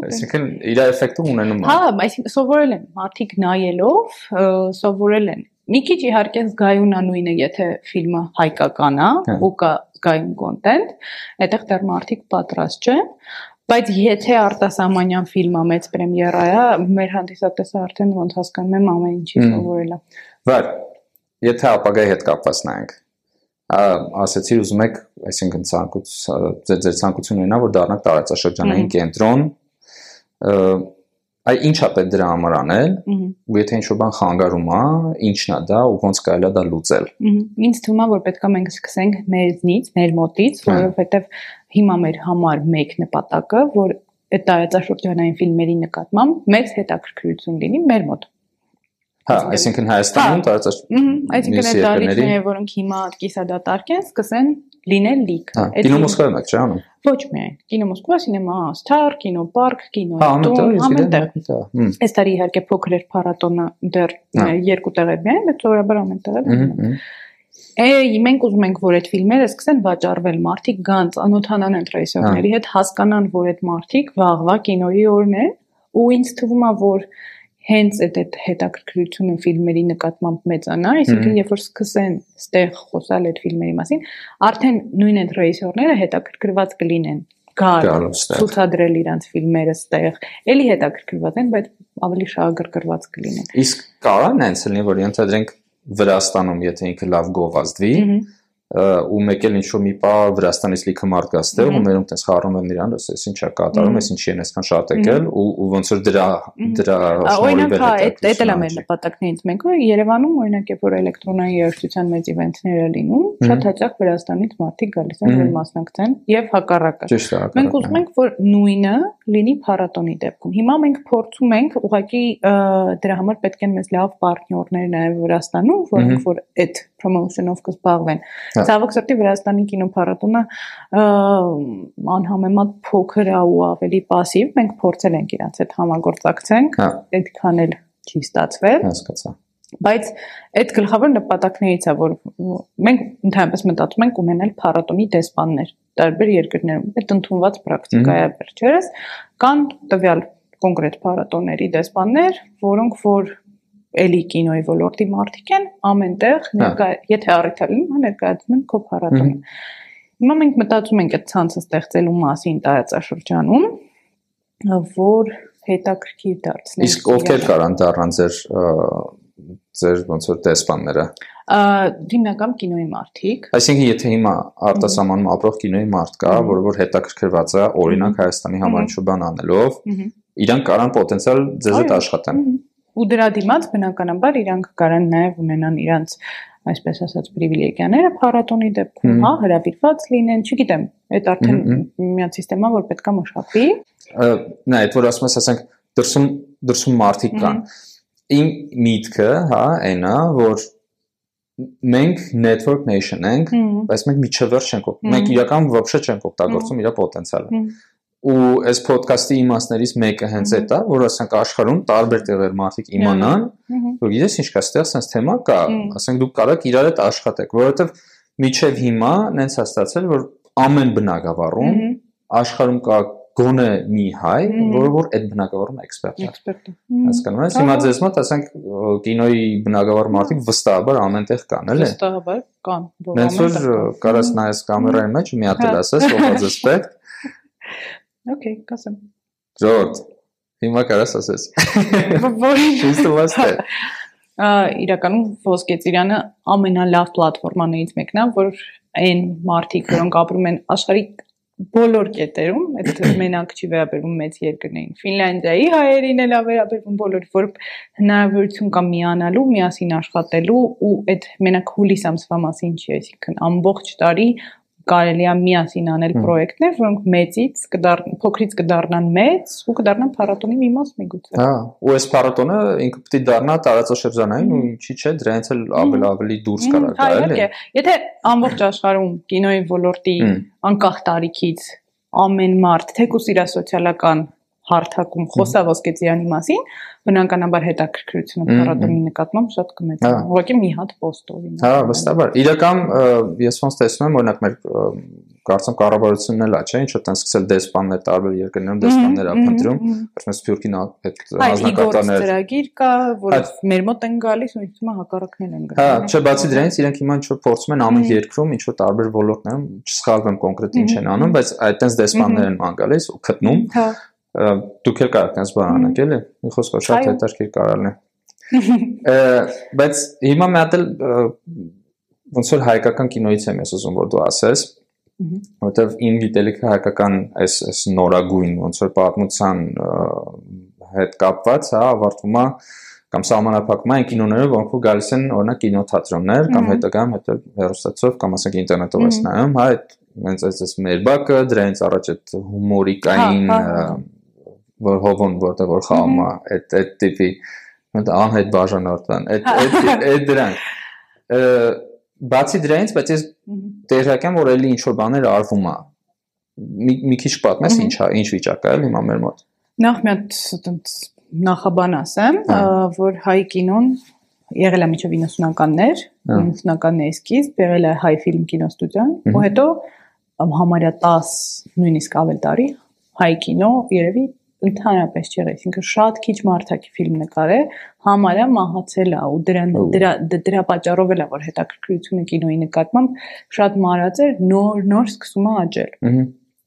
Speaker 3: Այսինքն իր էֆեկտը ունենում
Speaker 2: է։ Հա, այսինքն սովորել են, մարդիկ նայելով սովորել են։ Մի քիչ իհարկե զգայուն է նույնը, եթե ֆիլմը հայկական է, ու կա զգայուն կոնտենտ, այդտեղ դեռ մարդիկ պատրաստ չեն, բայց եթե արտասահմանյան ֆիլմը մեծ պրեմիերա է, մեր հանդիսատեսը արդեն ոնց հասկանում եմ ամեն ինչի սովորել է։
Speaker 3: Վար, եթե ապագայի հետ կապված նայենք, ասացիր ուզում եք, այսինքն ցանկուց ձեր ցանկությունն ինա որ դառնաք տարածաշրջանային կենտրոն այ ինչա պետք դրա համար անել ու եթե ինչ-որ բան խանգարում է ինչն է դա ու ոնց կարելի է դա լուծել
Speaker 2: ինձ թվում է որ պետք է մենք սկսենք մեզնից մեր մոտից որովհետև հիմա մեր համար մեկ նպատակը որ այդ տարածաշրջանային ֆիլմերի նկատմամբ մեծ հետաքրքրություն լինի մեր մոտ
Speaker 3: Հա, այսինքն Հայաստանում տարածաշրջանում
Speaker 2: այսինքն այդ դարիքները, որոնք հիմա կիսադատարկ են, սկսեն լինել լիք։
Speaker 3: Կինո Մոսկվայում եք, չէ՞ անում։
Speaker 2: Ոչ միայն։ Կինո Մոսկվա, Cinema Star, Կինո Park, Կինո Տուն, ամենտեղ։ Այս տարի իհարկե փոքր էր փառատոնը դեռ երկու տեղ էր միայն, բայց սովորաբար ամենտեղ էր։ Է մենք ուզում ենք որ այդ ֆիլմերը սկսեն վաճառվել, մարդիկ գան, անոթանան են ռեժիսորների հետ, հասկանան, որ այդ մարդիկ վաղվա կինոյի օրն են, ու ինձ թվում է, որ հենց այդ այդ հետաքրքրությունը ֆիլմերի նկատմամբ մեծանա, այսինքն երբ որ սկսեն ստեղ խոսալ այդ ֆիլմերի մասին, արդեն նույն այդ ռեժիսորները հետաքրքրված կլինեն գալ ցուցադրել իրանց ֆիլմերը ստեղ էլի հետաքրքրված են բայց ավելի շահագրգռված կլինեն
Speaker 3: Իսկ կարա նենց լինի, որ ենթադրենք Վրաստանում, եթե ինքը լավ գովազդվի, ու մեկ էլ ինչ-որ մի պա Վրաստանից լիքը մարդ գա ստեղ ու մերում տես խառնում են իրան, ասես ինչա կատարում, ես ինչի են այսքան շատ եկել ու ու ոնց որ դրա դրա
Speaker 2: Օրինակ, հա, այդ
Speaker 3: հետաքրքրությունը
Speaker 2: դա էլ է մեր նպատակներից մեկը։ Երևանում օրինակ երբ որ էլեկտրոնային երաժշտության մեծ իվենթները լինում, շատ հաճախ Վրաստանից մարդիկ գալիս են որ մասնակցեն եւ հակառակը։
Speaker 3: Ճիշտ է։
Speaker 2: Մենք ուզում ենք, որ նույնը լինի փառատոնի դեպքում։ Հիմա մենք փորձում ենք, ուղղակի դրա համար պետք են մեզ լավ պարտներներ նաև Վրաստանում, որոնք որ այդ promotion-ով կզբաղվեն։
Speaker 3: Հա։
Speaker 2: Ցավոք սրտի Վրաստանի կինոփառատոնը ը, անհամեմատ փոքր է ու ավելի пассив։ Մենք փորձել ենք իրանց հետ համագործակցենք,
Speaker 3: Հա,
Speaker 2: այդքան էլ չի ստացվել,
Speaker 3: հասկացա։
Speaker 2: բայց այդ գլխավոր նպատակներից է, որ մենք ընդհանրապես մտածում ենք ունենալ փառատոնի դեսպաններ տարբեր երկրներում։ Այդ ընդունված պրակտիկա է վերջերս։ Կան տվյալ կոնկրետ փառատոների դեսպաններ, որոնք որ էլի կինոյի ոլորտի մարդիկ են, ամենտեղ ներկա, եթե առիթ լինի, հա ներկայացնում են քո փառատոնը։ Հիմա մենք մտածում ենք այդ ցանցը ստեղծելու մասին տարածաշրջանում, որ հետաքրքիր դարձնենք։
Speaker 3: Իսկ ովքեր կարան դառնան ձեր ձեր ոնց որ դեսպանները։
Speaker 2: Ա, հիմնական կինոյի մարդիկ,
Speaker 3: Այսինքն եթե հիմա արտասահմանում ապրող կինոյի մարդ կա, որը որ հետաքրքրված է օրինակ Հայաստանի համար ինչ-որ բան անելով, իրանք կարան պոտենցիալ ձեզ հետ աշխատեն
Speaker 2: ու դրա դիմաց բնականաբար իրանք կարան նաև ունենան իրանց այսպես ասած պրիվիլեգիաները փառատոնի դեպքում, հա, հրավիրված լինեն, չգիտեմ, այդ արդեն միած համա որ պետքա մշակվի։
Speaker 3: Ը, Նա այդ որ ասում ես, ասենք դրսում դրսում մարդիկ կան։ Իմ միտքը, հա, այնա, որ մենք network nation ենք,
Speaker 2: Հմ,
Speaker 3: բայց մենք միջևեր չենք օգ- մենք իրական вообще չենք օգտագործում իր պոտենցիալը։
Speaker 2: Հմ։
Speaker 3: Ու այս ոդկասթի իմաստներից մեկը հենց այդ է, որ ասենք աշխարհում տարբեր տեղեր մարդիկ իմանան, որ գիտես ինչ կա, ստեղ sense թեմա կա, ասենք դուք կարաք իրար հետ աշխատեք, որովհետև միջև հիմա նենց է ստացել, որ ամեն բնակավարում աշխարհում կա գոնե մի հայ, որը որ այդ բնակավարում էքսպերտ է։
Speaker 2: Էքսպերտ։
Speaker 3: Հասկանում ես, հիմա ձեզ մոտ ասենք կինոյի բնակավար մարդիկ վստահաբար ամենտեղ կան, էլի։
Speaker 2: Վստահաբար կան, որ
Speaker 3: որ
Speaker 2: ամենտեղ կան։
Speaker 3: կարաս նայես կամերայի մեջ մի հատ էլ
Speaker 2: Հա։
Speaker 3: ասես, ով պետք։
Speaker 2: Okay, կասեմ։
Speaker 3: Ժորդ։ Հիմա կարաս ասես։
Speaker 2: Որին
Speaker 3: Ճիշտ ըստ է։
Speaker 2: Ա, իրականում ոսկե ծիրանը ամենալավ պլատֆորմաներից մեկն է, որ այն մարդիկ, որոնք ապրում են աշխարհի բոլոր կետերում, այդ մենակ չի վերաբերում մեծ երկրներին։ Ֆինլանդիայի հայերին էլ է վերաբերվում բոլոր, որ հնարավորություն կա միանալու, միասին աշխատելու ու այդ մենակ հուլիս ամսվա մասին չի, այսինքն ամբողջ տարի կարելի է միասին անել պրոյեկտներ, որոնք մեծից կդառնան, փոքրից կդառնան մեծ ու կդառնան փառատոնի մի մաս միգուցե։
Speaker 3: Հա, ու այս փառատոնը ինքը պետք է դառնա տարածաշրջանային ու ինչի՞ չէ, դրանից էլ ավելի ավելի դուրս կարա
Speaker 2: Հա,
Speaker 3: գա, էլի։
Speaker 2: իհարկե։ Եթե ամբողջ աշխարհում կինոյի ոլորտի անկախ տարիքից ամեն մարդ թեկուս իր սոցիալական հարթակում խոսա ոսկեծյանի մասին, բնականաբար հետաքրքրությունը փառատոնի նկատմամբ շատ կմեծանա։
Speaker 3: Հա։
Speaker 2: Ուղղակի մի հատ post օրինակ։
Speaker 3: Հա, վստահաբար։ Իրական ես ոնց տեսնում եմ, օրինակ մեր կարծեմ կառավարությունն էլ է, չէ, ինչ որ տան սկսել դեսպաններ տարբեր երկրներում դեսպաններ ա փնտրում, ասում Սփյուռքին այդ
Speaker 2: Այդ իգործ
Speaker 3: հանձնակատարներ։
Speaker 2: ծրագիր կա, որ
Speaker 3: Հա։
Speaker 2: մեր մոտ են գալիս ու է հակառակներ են
Speaker 3: Հա,
Speaker 2: գնում։
Speaker 3: չէ, բացի դրանից իրենք հիմա ինչ որ փորձում են ամեն երկրում ինչ որ տարբեր ոլորտներում, չսխալվեմ կոնկրետ ինչ են անում, բայց այդտենց դեսպաններ են ման գալիս ու գտնում,
Speaker 2: Հա։
Speaker 3: դուք էլ կարաք տես բան անեք, էլի։ Մի խոսքով շատ հետաքրքիր կարալն է։ Բայց հիմա մի հատ էլ ոնց որ հայկական կինոից եմ ես ուզում որ դու ասես, որովհետև իմ գիտելիքը հայկական այս այս նորագույն ոնց որ պատմության հետ կապված, հա, ավարտվում է կամ է այն կինոները, որոնք որ գալիս են օրինակ կինոթատրոններ կամ հետագայում հետո հեռուստացով կամ ասենք ինտերնետով ես նայում, հա, այդ հենց այս այս մեր բակը, դրանից առաջ այդ հումորիկային
Speaker 2: Հա, հա, հա։
Speaker 3: որ հովոն որտեղ որ խաղում է, այդ այդ տիպի այդ անհետ բաժանորդան, այդ
Speaker 2: Հա։
Speaker 3: այդ այդ դրանք բացի դրանից, բայց ես տեղյակ եմ, որ էլի ինչ որ բաներ արվում է։ Մի քիչ պատմես
Speaker 2: Մհմ։
Speaker 3: ինչ վիճակ է հիմա մեր մոտ։
Speaker 2: Նախ մի հատ այտենց նախաբան ասեմ,
Speaker 3: Հա։
Speaker 2: որ հայ կինոն եղել է մինչև 90-ականներ,
Speaker 3: Հա։
Speaker 2: 90-ականների սկիզբ եղել է հայ ֆիլմ կինոստուդիան, ու հետո ամ, համարյա 10, նույնիսկ ավել տարի հայ կինո երևի ընդհանրապես չի եղել, այսինքն շատ քիչ մարդակի ֆիլմ նկարե, համարյա մահացել է ու դրան
Speaker 3: Օ։
Speaker 2: դրա դրա պատճառով էլ է որ հետաքրքրությունը կինոյի նկատմամբ շատ մարած էր, նոր նոր սկսում է աճել։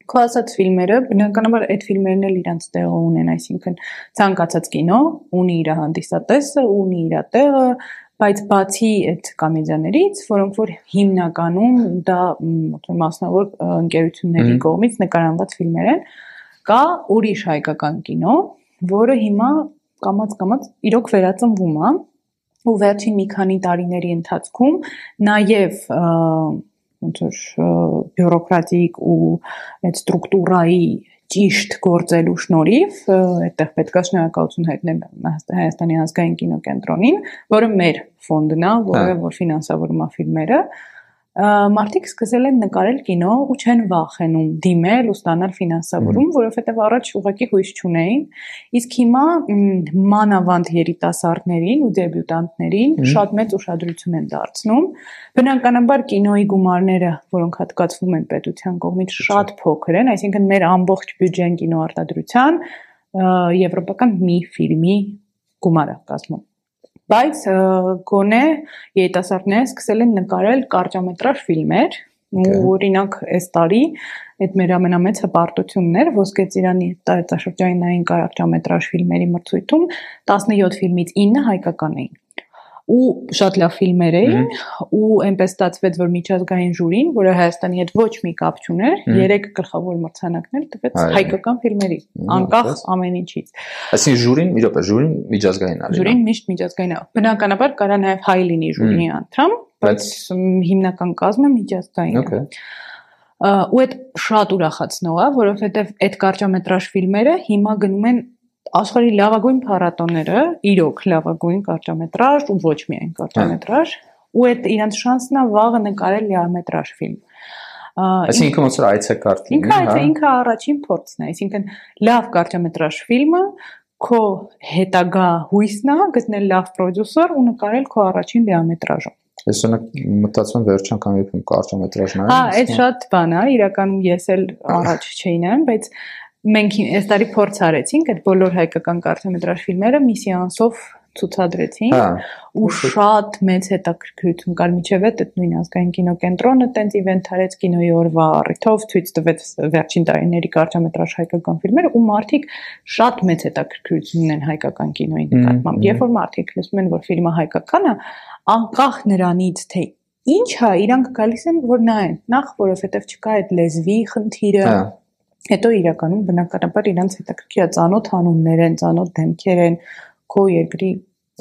Speaker 2: Քո ասած ֆիլմերը, բնականաբար այդ ֆիլմերն էլ իրանց տեղը ունեն, այսինքն ցանկացած կինո ունի իր հանդիսատեսը, ունի իր տեղը, բայց բացի այդ կոմեդիաներից, որոնք որ հիմնականում դա մասնավոր ընկերությունների կողմից նկարանված ֆիլմեր են, կա ուրիշ հայկական կինո, որը հիմա կամած-կամած իրոք վերածնվում է ու վերջին մի քանի տարիների ընթացքում նաև ոնց որ բյուրոկրատիկ ու այդ ստրուկտուրայի ճիշտ գործելու շնորհիվ այդտեղ պետք է շնորհակալություն հայտնել Հայաստանի ազգային կինոկենտրոնին, որը մեր ֆոնդն է, որը հա։ որ ֆինանսավորում է ֆիլմերը, մարդիկ սկսել են նկարել կինո ու չեն վախենում դիմել ու ստանալ ֆինանսավորում, որովհետև առաջ ուղղակի հույս չունեին։ Իսկ հիմա մանավանդ երիտասարդներին ու դեբյուտանտներին շատ մեծ ուշադրություն են դարձնում։ Բնականաբար կինոյի գումարները, որոնք հատկացվում են պետության կողմից, շատ փոքր են, այսինքն մեր ամբողջ բյուջեն կինոարտադրության եվրոպական մի ֆիլմի գումարը կազմում բայց գոնե երիտասարդները սկսել են նկարել կարճամետրաժ ֆիլմեր օրինակ այս տարի այդ մեր ամենամեծ հպարտությունն էր ոսկե ծիրանի տարածաշրջանային կարճամետրաժ ֆիլմերի մրցույթում 17 ֆիլմից 9 հայկական էին ու շատ լավ ֆիլմեր էին ու այնպես ստացվեց որ միջազգային ժյուրին, որը Հայաստանի հետ ոչ մի կապ չուներ, երեք գլխավոր մրցանակներ տվեց հայկական ֆիլմերի, անկախ ամեն ինչից։
Speaker 3: Այսինքն ժյուրին, մի րոպե, ժյուրին միջազգային է։
Speaker 2: Ժյուրին միշտ միջազգային է։ Բնականաբար կարա նաև հայ լինի ժյուրի անդամ, բայց հիմնական կազմը միջազգային է։ Ու այդ շատ ուրախացնող է, որովհետև այդ կարճամետրաժ ֆիլմերը հիմա գնում են աշխարհի լավագույն փառատոները, իրոք լավագույն կարճամետրաժ ու ոչ միայն կարճամետրաժ, ու այդ իրանց շանսն է վաղը նկարել լիամետրաժ ֆիլմ։
Speaker 3: Այսինքն ոնց որ այցեկարգ
Speaker 2: լինի, հա։ Ինքը ինքը առաջին փորձն է, այսինքն լավ կարճամետրաժ ֆիլմը քո հետագա հույսն է գտնել լավ պրոդյուսեր ու նկարել քո առաջին լիամետրաժը։
Speaker 3: Ես օրինակ մտածում վերջ անգամ երբ կարճամետրաժ նայեմ։
Speaker 2: Հա, այդ շատ բան է, իրականում ես էլ առաջ չէի նայում, բայց մենք այս տարի փորձ արեցինք այդ բոլոր հայկական կարճամետրաժ ֆիլմերը մի սեանսով ցուցադրեցին
Speaker 3: հա,
Speaker 2: ու շատ մեծ հետաքրքրություն կար միջև այդ նույն ազգային կինոկենտրոնը տենց իվենթ արեց կինոյի օրվա առիթով ցույց տվեց վերջին տարիների կարճամետրաժ հայկական ֆիլմերը ու մարդիկ շատ մեծ հետաքրքրություն ունեն հայկական կինոյի նկատմամբ երբ որ մարդիկ լսում են որ ֆիլմը հայկական է անկախ նրանից թե ինչ է իրանք գալիս են որ նայեն նախ որովհետև չկա այդ լեզվի խնդիրը
Speaker 3: հա
Speaker 2: Հետո իրականում բնականաբար իրանց հետաքրքիր ծանոթ անուններ են, ծանոթ դեմքեր են, քո երկրի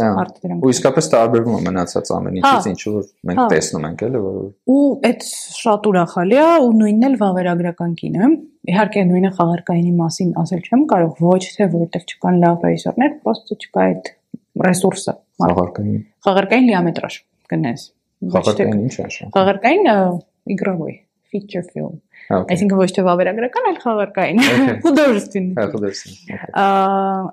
Speaker 3: հա, արտադրանք։ Ու իսկապես տարբերվում է մնացած ամեն հա, ինչից, ինչ որ մենք հա։ տեսնում ենք, էլի որ
Speaker 2: Ու այդ շատ ուրախալի է ու նույնն էլ վավերագրական կին է։ Իհարկե նույնը խաղարկայինի մասին ասել չեմ կարող, ոչ թե որտեղ չկան լավ ռեժիսորներ, պրոստը չկա այդ ռեսուրսը։
Speaker 3: Խաղարկային։
Speaker 2: Խաղարկային լիամետրաժ գնես։
Speaker 3: Խաղարկային ի՞նչ է։
Speaker 2: Խաղարկային իգրավոյ feature film Այսինքն ոչ թե վավերագրական, այլ խաղարկային։ Художественный։
Speaker 3: Հա, художественный։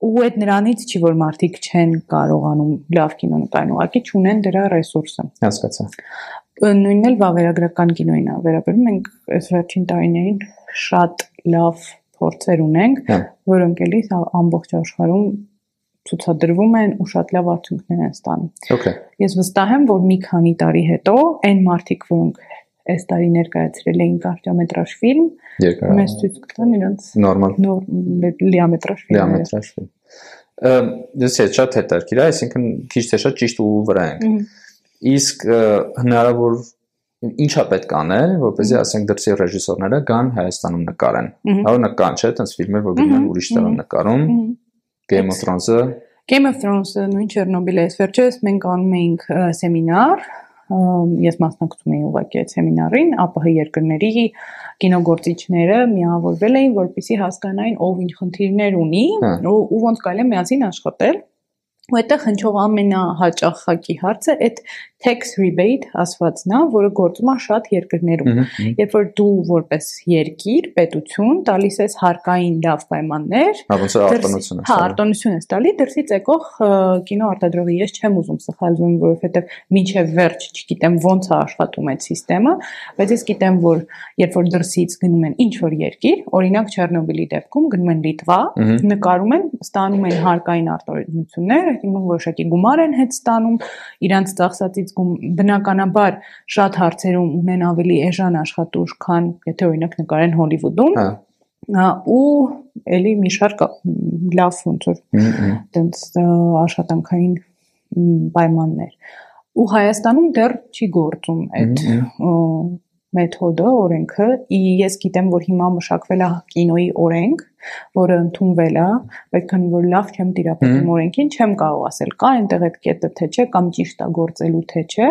Speaker 2: Ու այդ նրանից չի որ մարդիկ չեն կարողանում լավ կինո նկարեն, ուղղակի չունեն դրա ռեսուրսը։
Speaker 3: Հասկացա։
Speaker 2: Նույնն էլ վավերագրական կինոին է վերաբերում։ Մենք այս վերջին տարիներին շատ լավ փորձեր ունենք,
Speaker 3: հա։
Speaker 2: որոնք էլի ամբողջ աշխարհում ցուցադրվում են ու շատ լավ արդյունքներ են ստանում։
Speaker 3: Okay։
Speaker 2: Ես վստահ եմ, որ մի քանի տարի հետո այն մարդիկ, որոնք այս տարի ներկայացրել էին կարճամետրաժ ֆիլմ։ Մեզ ցույց կտան իրենց
Speaker 3: նորմալ
Speaker 2: լիամետրաժ ֆիլմ։
Speaker 3: Լիամետրաժ ֆիլմ։ Դες է շատ հետաքրքիր է, այսինքն քիչ թե շատ ճիշտ ու վրա ենք։ Իսկ հնարավոր ինչա պետք անել, որպեսզի ասենք դրսի ռեժիսորները գան Հայաստանում նկարեն։ Օրինակ կան, չէ՞, այդպես ֆիլմեր, որ գնում ուրիշ տեղ նկարում։ Game of Thrones-ը
Speaker 2: Game of Thrones-ը նույն Չեռնոբիլը էս վերջերս մենք անում էինք սեմինար ես մասնակցում էի ուղղակի այդ սեմինարին, ԱՊՀ երկրների կինոգործիչները միավորվել էին, որպեսզի հասկանային ով ինչ խնդիրներ ունի
Speaker 3: հա։
Speaker 2: ու, ու ոնց կարելի է միասին աշխատել ու այդտեղ հնչող ամենահաճախակի հարցը այդ tax rebate ասվածն է, որը գործում է շատ երկրներում։ Երբ որ դու որպես երկիր, պետություն տալիս ես հարկային լավ պայմաններ,
Speaker 3: հա ոնց է արտոնությունը։
Speaker 2: Հա, արտոնություն ես տալի, դրսից եկող կինո արտադրողի ես չեմ ուզում սխալվում, որովհետև մինչև վերջ չգիտեմ ոնց է աշխատում այդ համակարգը, բայց ես գիտեմ, որ երբ որ դրսից գնում են ինչ որ երկիր, օրինակ Չեռնոբիլի դեպքում գնում են Լիտվա, նկարում են, ստանում են հարկային արտոնություններ, այսինքն որոշակի գումար են հետ ստանում, իրանց ծախսածից բնականաբար շատ հարցերում ունեն ավելի էժան աշխատուժ, քան եթե օրինակ նկարեն Հոլիվուդում։ Հա ու էլի մի շարք լավ ոնց որ տենց աշխատանքային պայմաններ ու Հայաստանում դեռ չի գործում այդ մեթոդը, օրենքը, ես գիտեմ, որ հիմա մշակվել է կինոյի օրենք, որը ընդունվել է, բայց քանի որ լավ չեմ տիրապետում օրենքին, չեմ կարող ասել կա այնտեղ այդ կետը թե չէ կամ ճիշտ է գործելու թե չէ,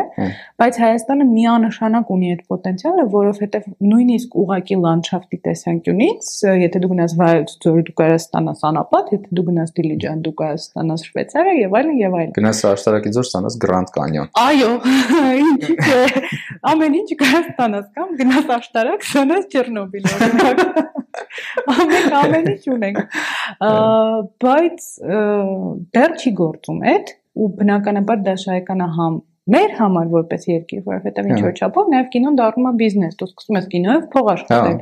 Speaker 2: բայց Հայաստանը միանշանակ ունի այդ պոտենցիալը, որովհետև նույնիսկ ուղակի լանդշաֆտի տեսանկյունից, եթե դու գնաս Վայոց ձոր, դու կարաս ստանաս անապատ, եթե դու գնաս Դիլիջան, դու կարաս ստանաս Շվեյցարիա եւ այլն եւ այլն։
Speaker 3: Գնաս Աշտարակի ձոր, ստանաս Grand Canyon։
Speaker 2: Այո, ինչ ամեն ինչ կարաս ստանաս կամ գնաս Աշտարակ, ստանաս Չեռնոբիլ օրինակ։ Ամեն ամեն ինչ ունենք։ Բայց դեռ չի գործում այդ ու բնականաբար դա շահեկան է համ մեր համար որպես երկիր, որովհետև ինչ որ չափով նաև կինոն դառնում է բիզնես, դու սկսում ես կինոյով փող աշխատել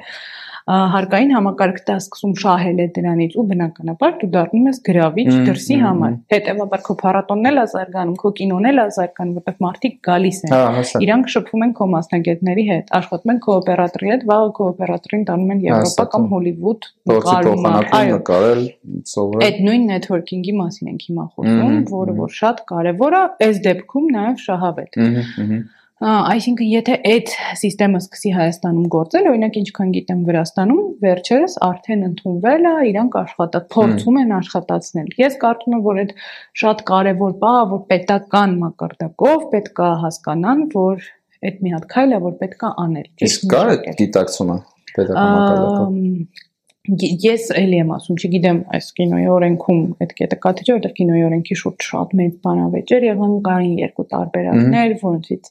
Speaker 2: հարկային համակարգը դա սկսում շահել է դրանից ու բնականաբար դու դառնում ես գրավիչ դրսի համար։ Հետևաբար քո փառատոնն էլ է զարգանում, քո կինոն էլ է զարգանում, որտեղ մարդիկ գալիս են։ Իրանք շփվում են քո մասնագետների հետ, աշխատում են քո օպերատորի հետ, վաղը քո օպերատորին տանում են Եվրոպա կամ Հոլիվուդ
Speaker 3: նկարում։ Այո, նկարել, սովորել։
Speaker 2: Այդ նույն նետվորքինգի մասին ենք հիմա խոսում, որը որ շատ կարևոր է, այս դեպքում նաև շահավետ։ Ահա, ահա Այսինքն, եթե այդ համակարգը սկսի Հայաստանում գործել, օրինակ ինչքան գիտեմ Վրաստանում, վերջերս արդեն ընդունվել է, իրանք աշխատած փորձում են աշխատացնել։ Ես կարծում եմ, որ այդ շատ կարևոր բան է, որ պետական մակարդակով պետք է հասկանան, որ այդ մի հատ քայլ է, որ պետք է անել։
Speaker 3: Իսկ կա այդ գիտակցումը պետական մակարդակով
Speaker 2: ես էլի եմ ասում, չգիտեմ, այս կինոյի օրենքում այդ կետը կա թե չէ, որտեղ կինոյի օրենքի շուրջ շատ մեծ բանավեճեր եղան, կային երկու տարբերակներ, որոնցից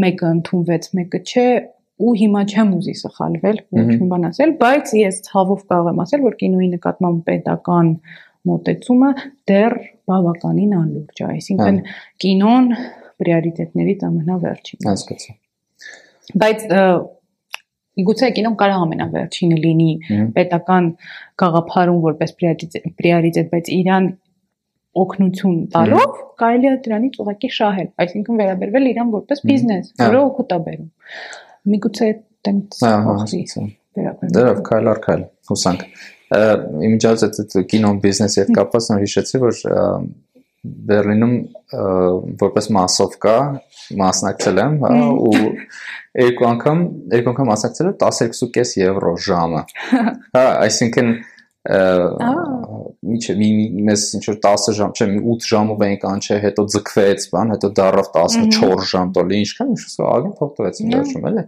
Speaker 2: մեկը ընդունվեց, մեկը չէ, ու հիմա չեմ ուզի սխալվել, ոչ մի բան ասել, բայց ես ցավով կարող եմ ասել, որ կինոյի նկատմամբ պետական մոտեցումը դեռ բավականին անլուրջ է, այսինքն կինոն պրիորիտետներից ամենավերջինն
Speaker 3: է։ Հասկացա։
Speaker 2: Բայց Միգուցե կինոն կարող ամենավերջինը լինի պետական գաղափարում որպես պրիորիտետ, բայց իրան օգնություն տալով կարելի է դրանից ուղղակի շահել, այսինքն վերաբերվել իրան որպես բիզնես, որը օգուտ է բերում։ Միգուցե տենց
Speaker 3: փոխվի վերաբերվել։ Դրանով քայլ առ քայլ հուսանք։ Իմիջիայլս այդ կինոն բիզնեսի հետ կապված նոր հիշեցի, որ Բերլինում որպես մասովկա մասնակցել եմ, հա, ու երկու անգամ երկու անգամ մասնակցել եմ 12.5 եվրո ժամը։ Հա, այսինքն միջը մի մեզ ինչ որ 10 ժամ, չէ, 8 ժամով էինք անչե, հետո ձգվեց, բան, հետո դարավ 14 ժամ, տոլի ինչքան ինչ ասա, ագին փող տվեց ինձ վերջում, էլի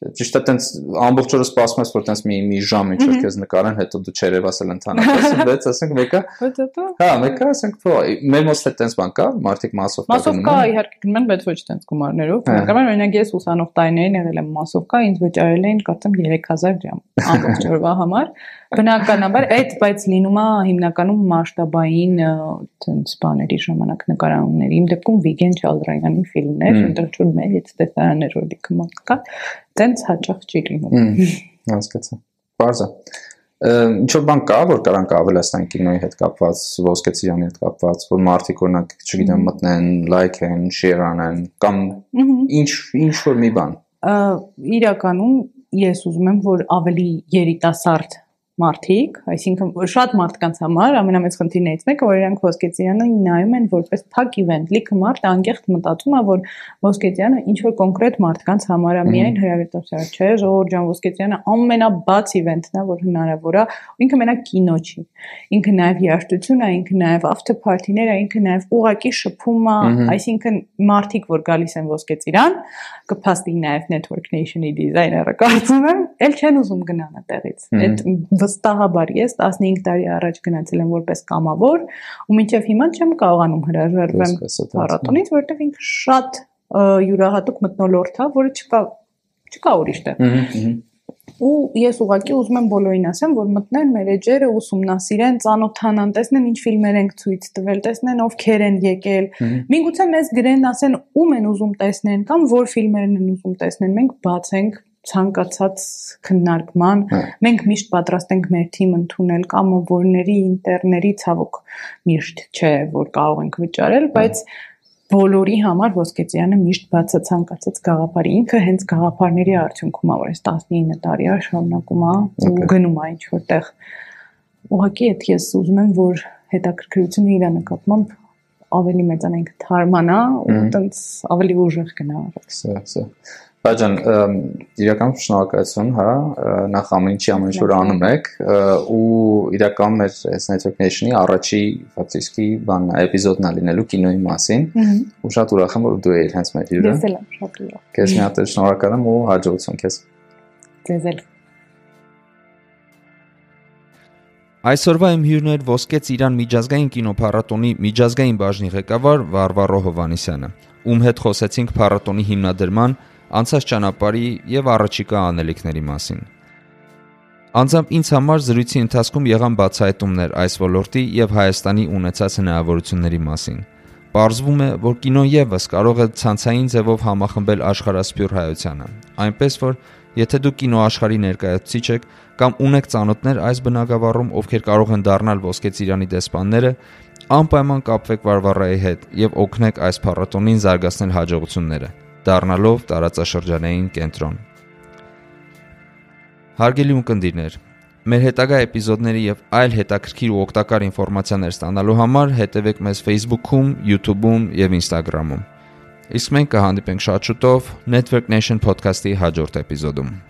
Speaker 3: ճիշտ է տենց ամբողջ օրը սպասում ես որ տենց մի մի ժամ ինչ որ քեզ նկարեն հետո դու չերևասել ընդհանրապես բայց ասենք մեկը հա մեկը ասենք փո մեր մոտ է տենց բան կա մարդիկ մասով
Speaker 2: կա մասով կա իհարկե գնում են բայց ոչ տենց գումարներով բնականաբար օրինակ ես ուսանող տարիներին եղել եմ մասով կա ինձ վճարել էին կարծեմ 3000 դրամ ամբողջ օրվա համար Բնականաբար այդ բայց լինում է հիմնականում մասշտաբային ցենց բաների ժամանակ նկարանումների։ Իմ դեպքում Վիգեն Չալդրայանի ֆիլմներ, որ մեծ տեսարաններ որ մարդ կա, ցենց հաճախ չի լինում։
Speaker 3: Հասկացա։ Բարձա։ Ինչ որ բան կա, որ կարանք ավելացնեն կինոյի հետ կապված, ոսկեցյանի հետ կապված, որ մարդիկ օրինակ, չգիտեմ, մտնեն, լայքեն, շեյր անեն կամ ինչ ինչ որ մի բան։
Speaker 2: Իրականում ես ուզում եմ, որ ավելի երիտասարդ մարդիկ, այսինքն շատ մարդկանց համար ամենամեծ խնդիրներից մեկը, որ իրանք ոսկեծյանը նայում են որպես փակ իվենտ, լիքը մարդ անկեղծ մտածում է, որ ոսկեծյանը ինչ որ կոնկրետ մարդկանց համար է, միայն հրավերտասար չէ, Ժողովուրդ ջան, ոսկեծյանը ամենաբաց իվենտն է, որ հնարավոր է, ինքը մենակ կինո չի։ Ինքը նաև երաժշտություն է, ինքը նաև after party-ներ է, ինքը նաև ուղակի շփում է, այսինքն մարդիկ, որ գալիս են ոսկեծիրան, կփաստի նաև Network Nation-ի դիզայները կարծում եմ, ել չեն ուզում գնան այդտեղից։ Այդ վստահաբար ես 15 տարի առաջ գնացել եմ որպես կամավոր ու մինչև հիմա չեմ կարողանում հրաժարվեմ փառատոնից, որովհետև ինքը շատ յուրահատուկ մտնոլորտ է, որը չկա չկա ուրիշ տեղ։ Ու ես ուղղակի ուզում եմ բոլորին ասեմ, որ մտնեն մեր էջերը, ուսումնասիրեն, ծանոթանան, տեսնեն ինչ ֆիլմեր ենք ցույց տվել, տեսնեն ովքեր են եկել։ Միգուցե մեզ գրեն, ասեն ում են ուզում տեսնեն կամ որ ֆիլմերն են ուզում տեսնեն։ Մենք բաց ենք ցանկացած քննարկման
Speaker 4: Հա։
Speaker 2: մենք միշտ պատրաստ ենք մեր թիմ ընդունել կամավորների, ինտերների ցավոք միշտ չէ, որ կարող ենք վճարել, բայց բոլորի համար ոսկեծյանը միշտ բաց է ցանկացած գաղափարի ինքը հենց գաղափարների արդյունքում է որ այս 19 տարի է շարունակում է ու գնում է ինչ որտեղ ուղղակի այդ ես ուզում եմ որ հետաքրքրությունը իր նկատմամբ ավելի մեծանանք թարմանա ու տենց ավելի ուժեղ գնա
Speaker 4: Սա, սա։ Բաժան, իրական շնորհակալություն, հա, նախ ամեն ինչի ամեն ինչ որ անում եք ու իրական մեր այս Network Nation-ի առաջի ֆակտիսկի բանն է, էպիզոդն է լինելու կինոյի մասին ու շատ ուրախ եմ որ դու ես հենց մեր հյուրը։
Speaker 2: Ես էլ եմ շատ ուրախ։
Speaker 4: Քեզ մի հատ շնորհակալ եմ ու հաջողություն քեզ։
Speaker 2: Ձեզ էլ։
Speaker 3: Այսօրվա իմ հյուրն էր Ոսկե Ծիրան միջազգային կինոփառատոնի միջազգային բաժնի ղեկավար Վարվարո Հովանիսյանը, ում հետ խոսեցինք փառատոնի հիմնադրման, անցած ճանապարհի եւ առաջիկա անելիքների մասին։ Անձամբ ինձ համար զրույցի ընթացքում եղան բացահայտումներ այս ոլորտի եւ Հայաստանի ունեցած հնարավորությունների մասին։ Պարզվում է, որ կինոն եւս կարող է ցանցային ձևով համախմբել աշխարհասփյուր հայությանը։ Այնպես որ եթե դուք կինոաշխարհի ներկայացուցիչ եք կամ ունեք ծանոթներ այս բնակավարում, ովքեր կարող են դառնալ ոսկե ծիրանի դեսպանները, անպայման կապվեք Վարվարայի հետ եւ օգնեք այս փառատոնին զարգացնել հաջողությունները, դառնալով տարածաշրջանային կենտրոն։ Հարգելի ունկնդիրներ, մեր հետագա էպիզոդների եւ այլ հետաքրքիր ու օգտակար ինֆորմացիաներ ստանալու համար հետևեք մեզ Facebook-ում, YouTube-ում եւ Instagram-ում։ Իսկ մենք կհանդիպենք շատ շուտով Network Nation podcast-ի հաջորդ էպիզոդում։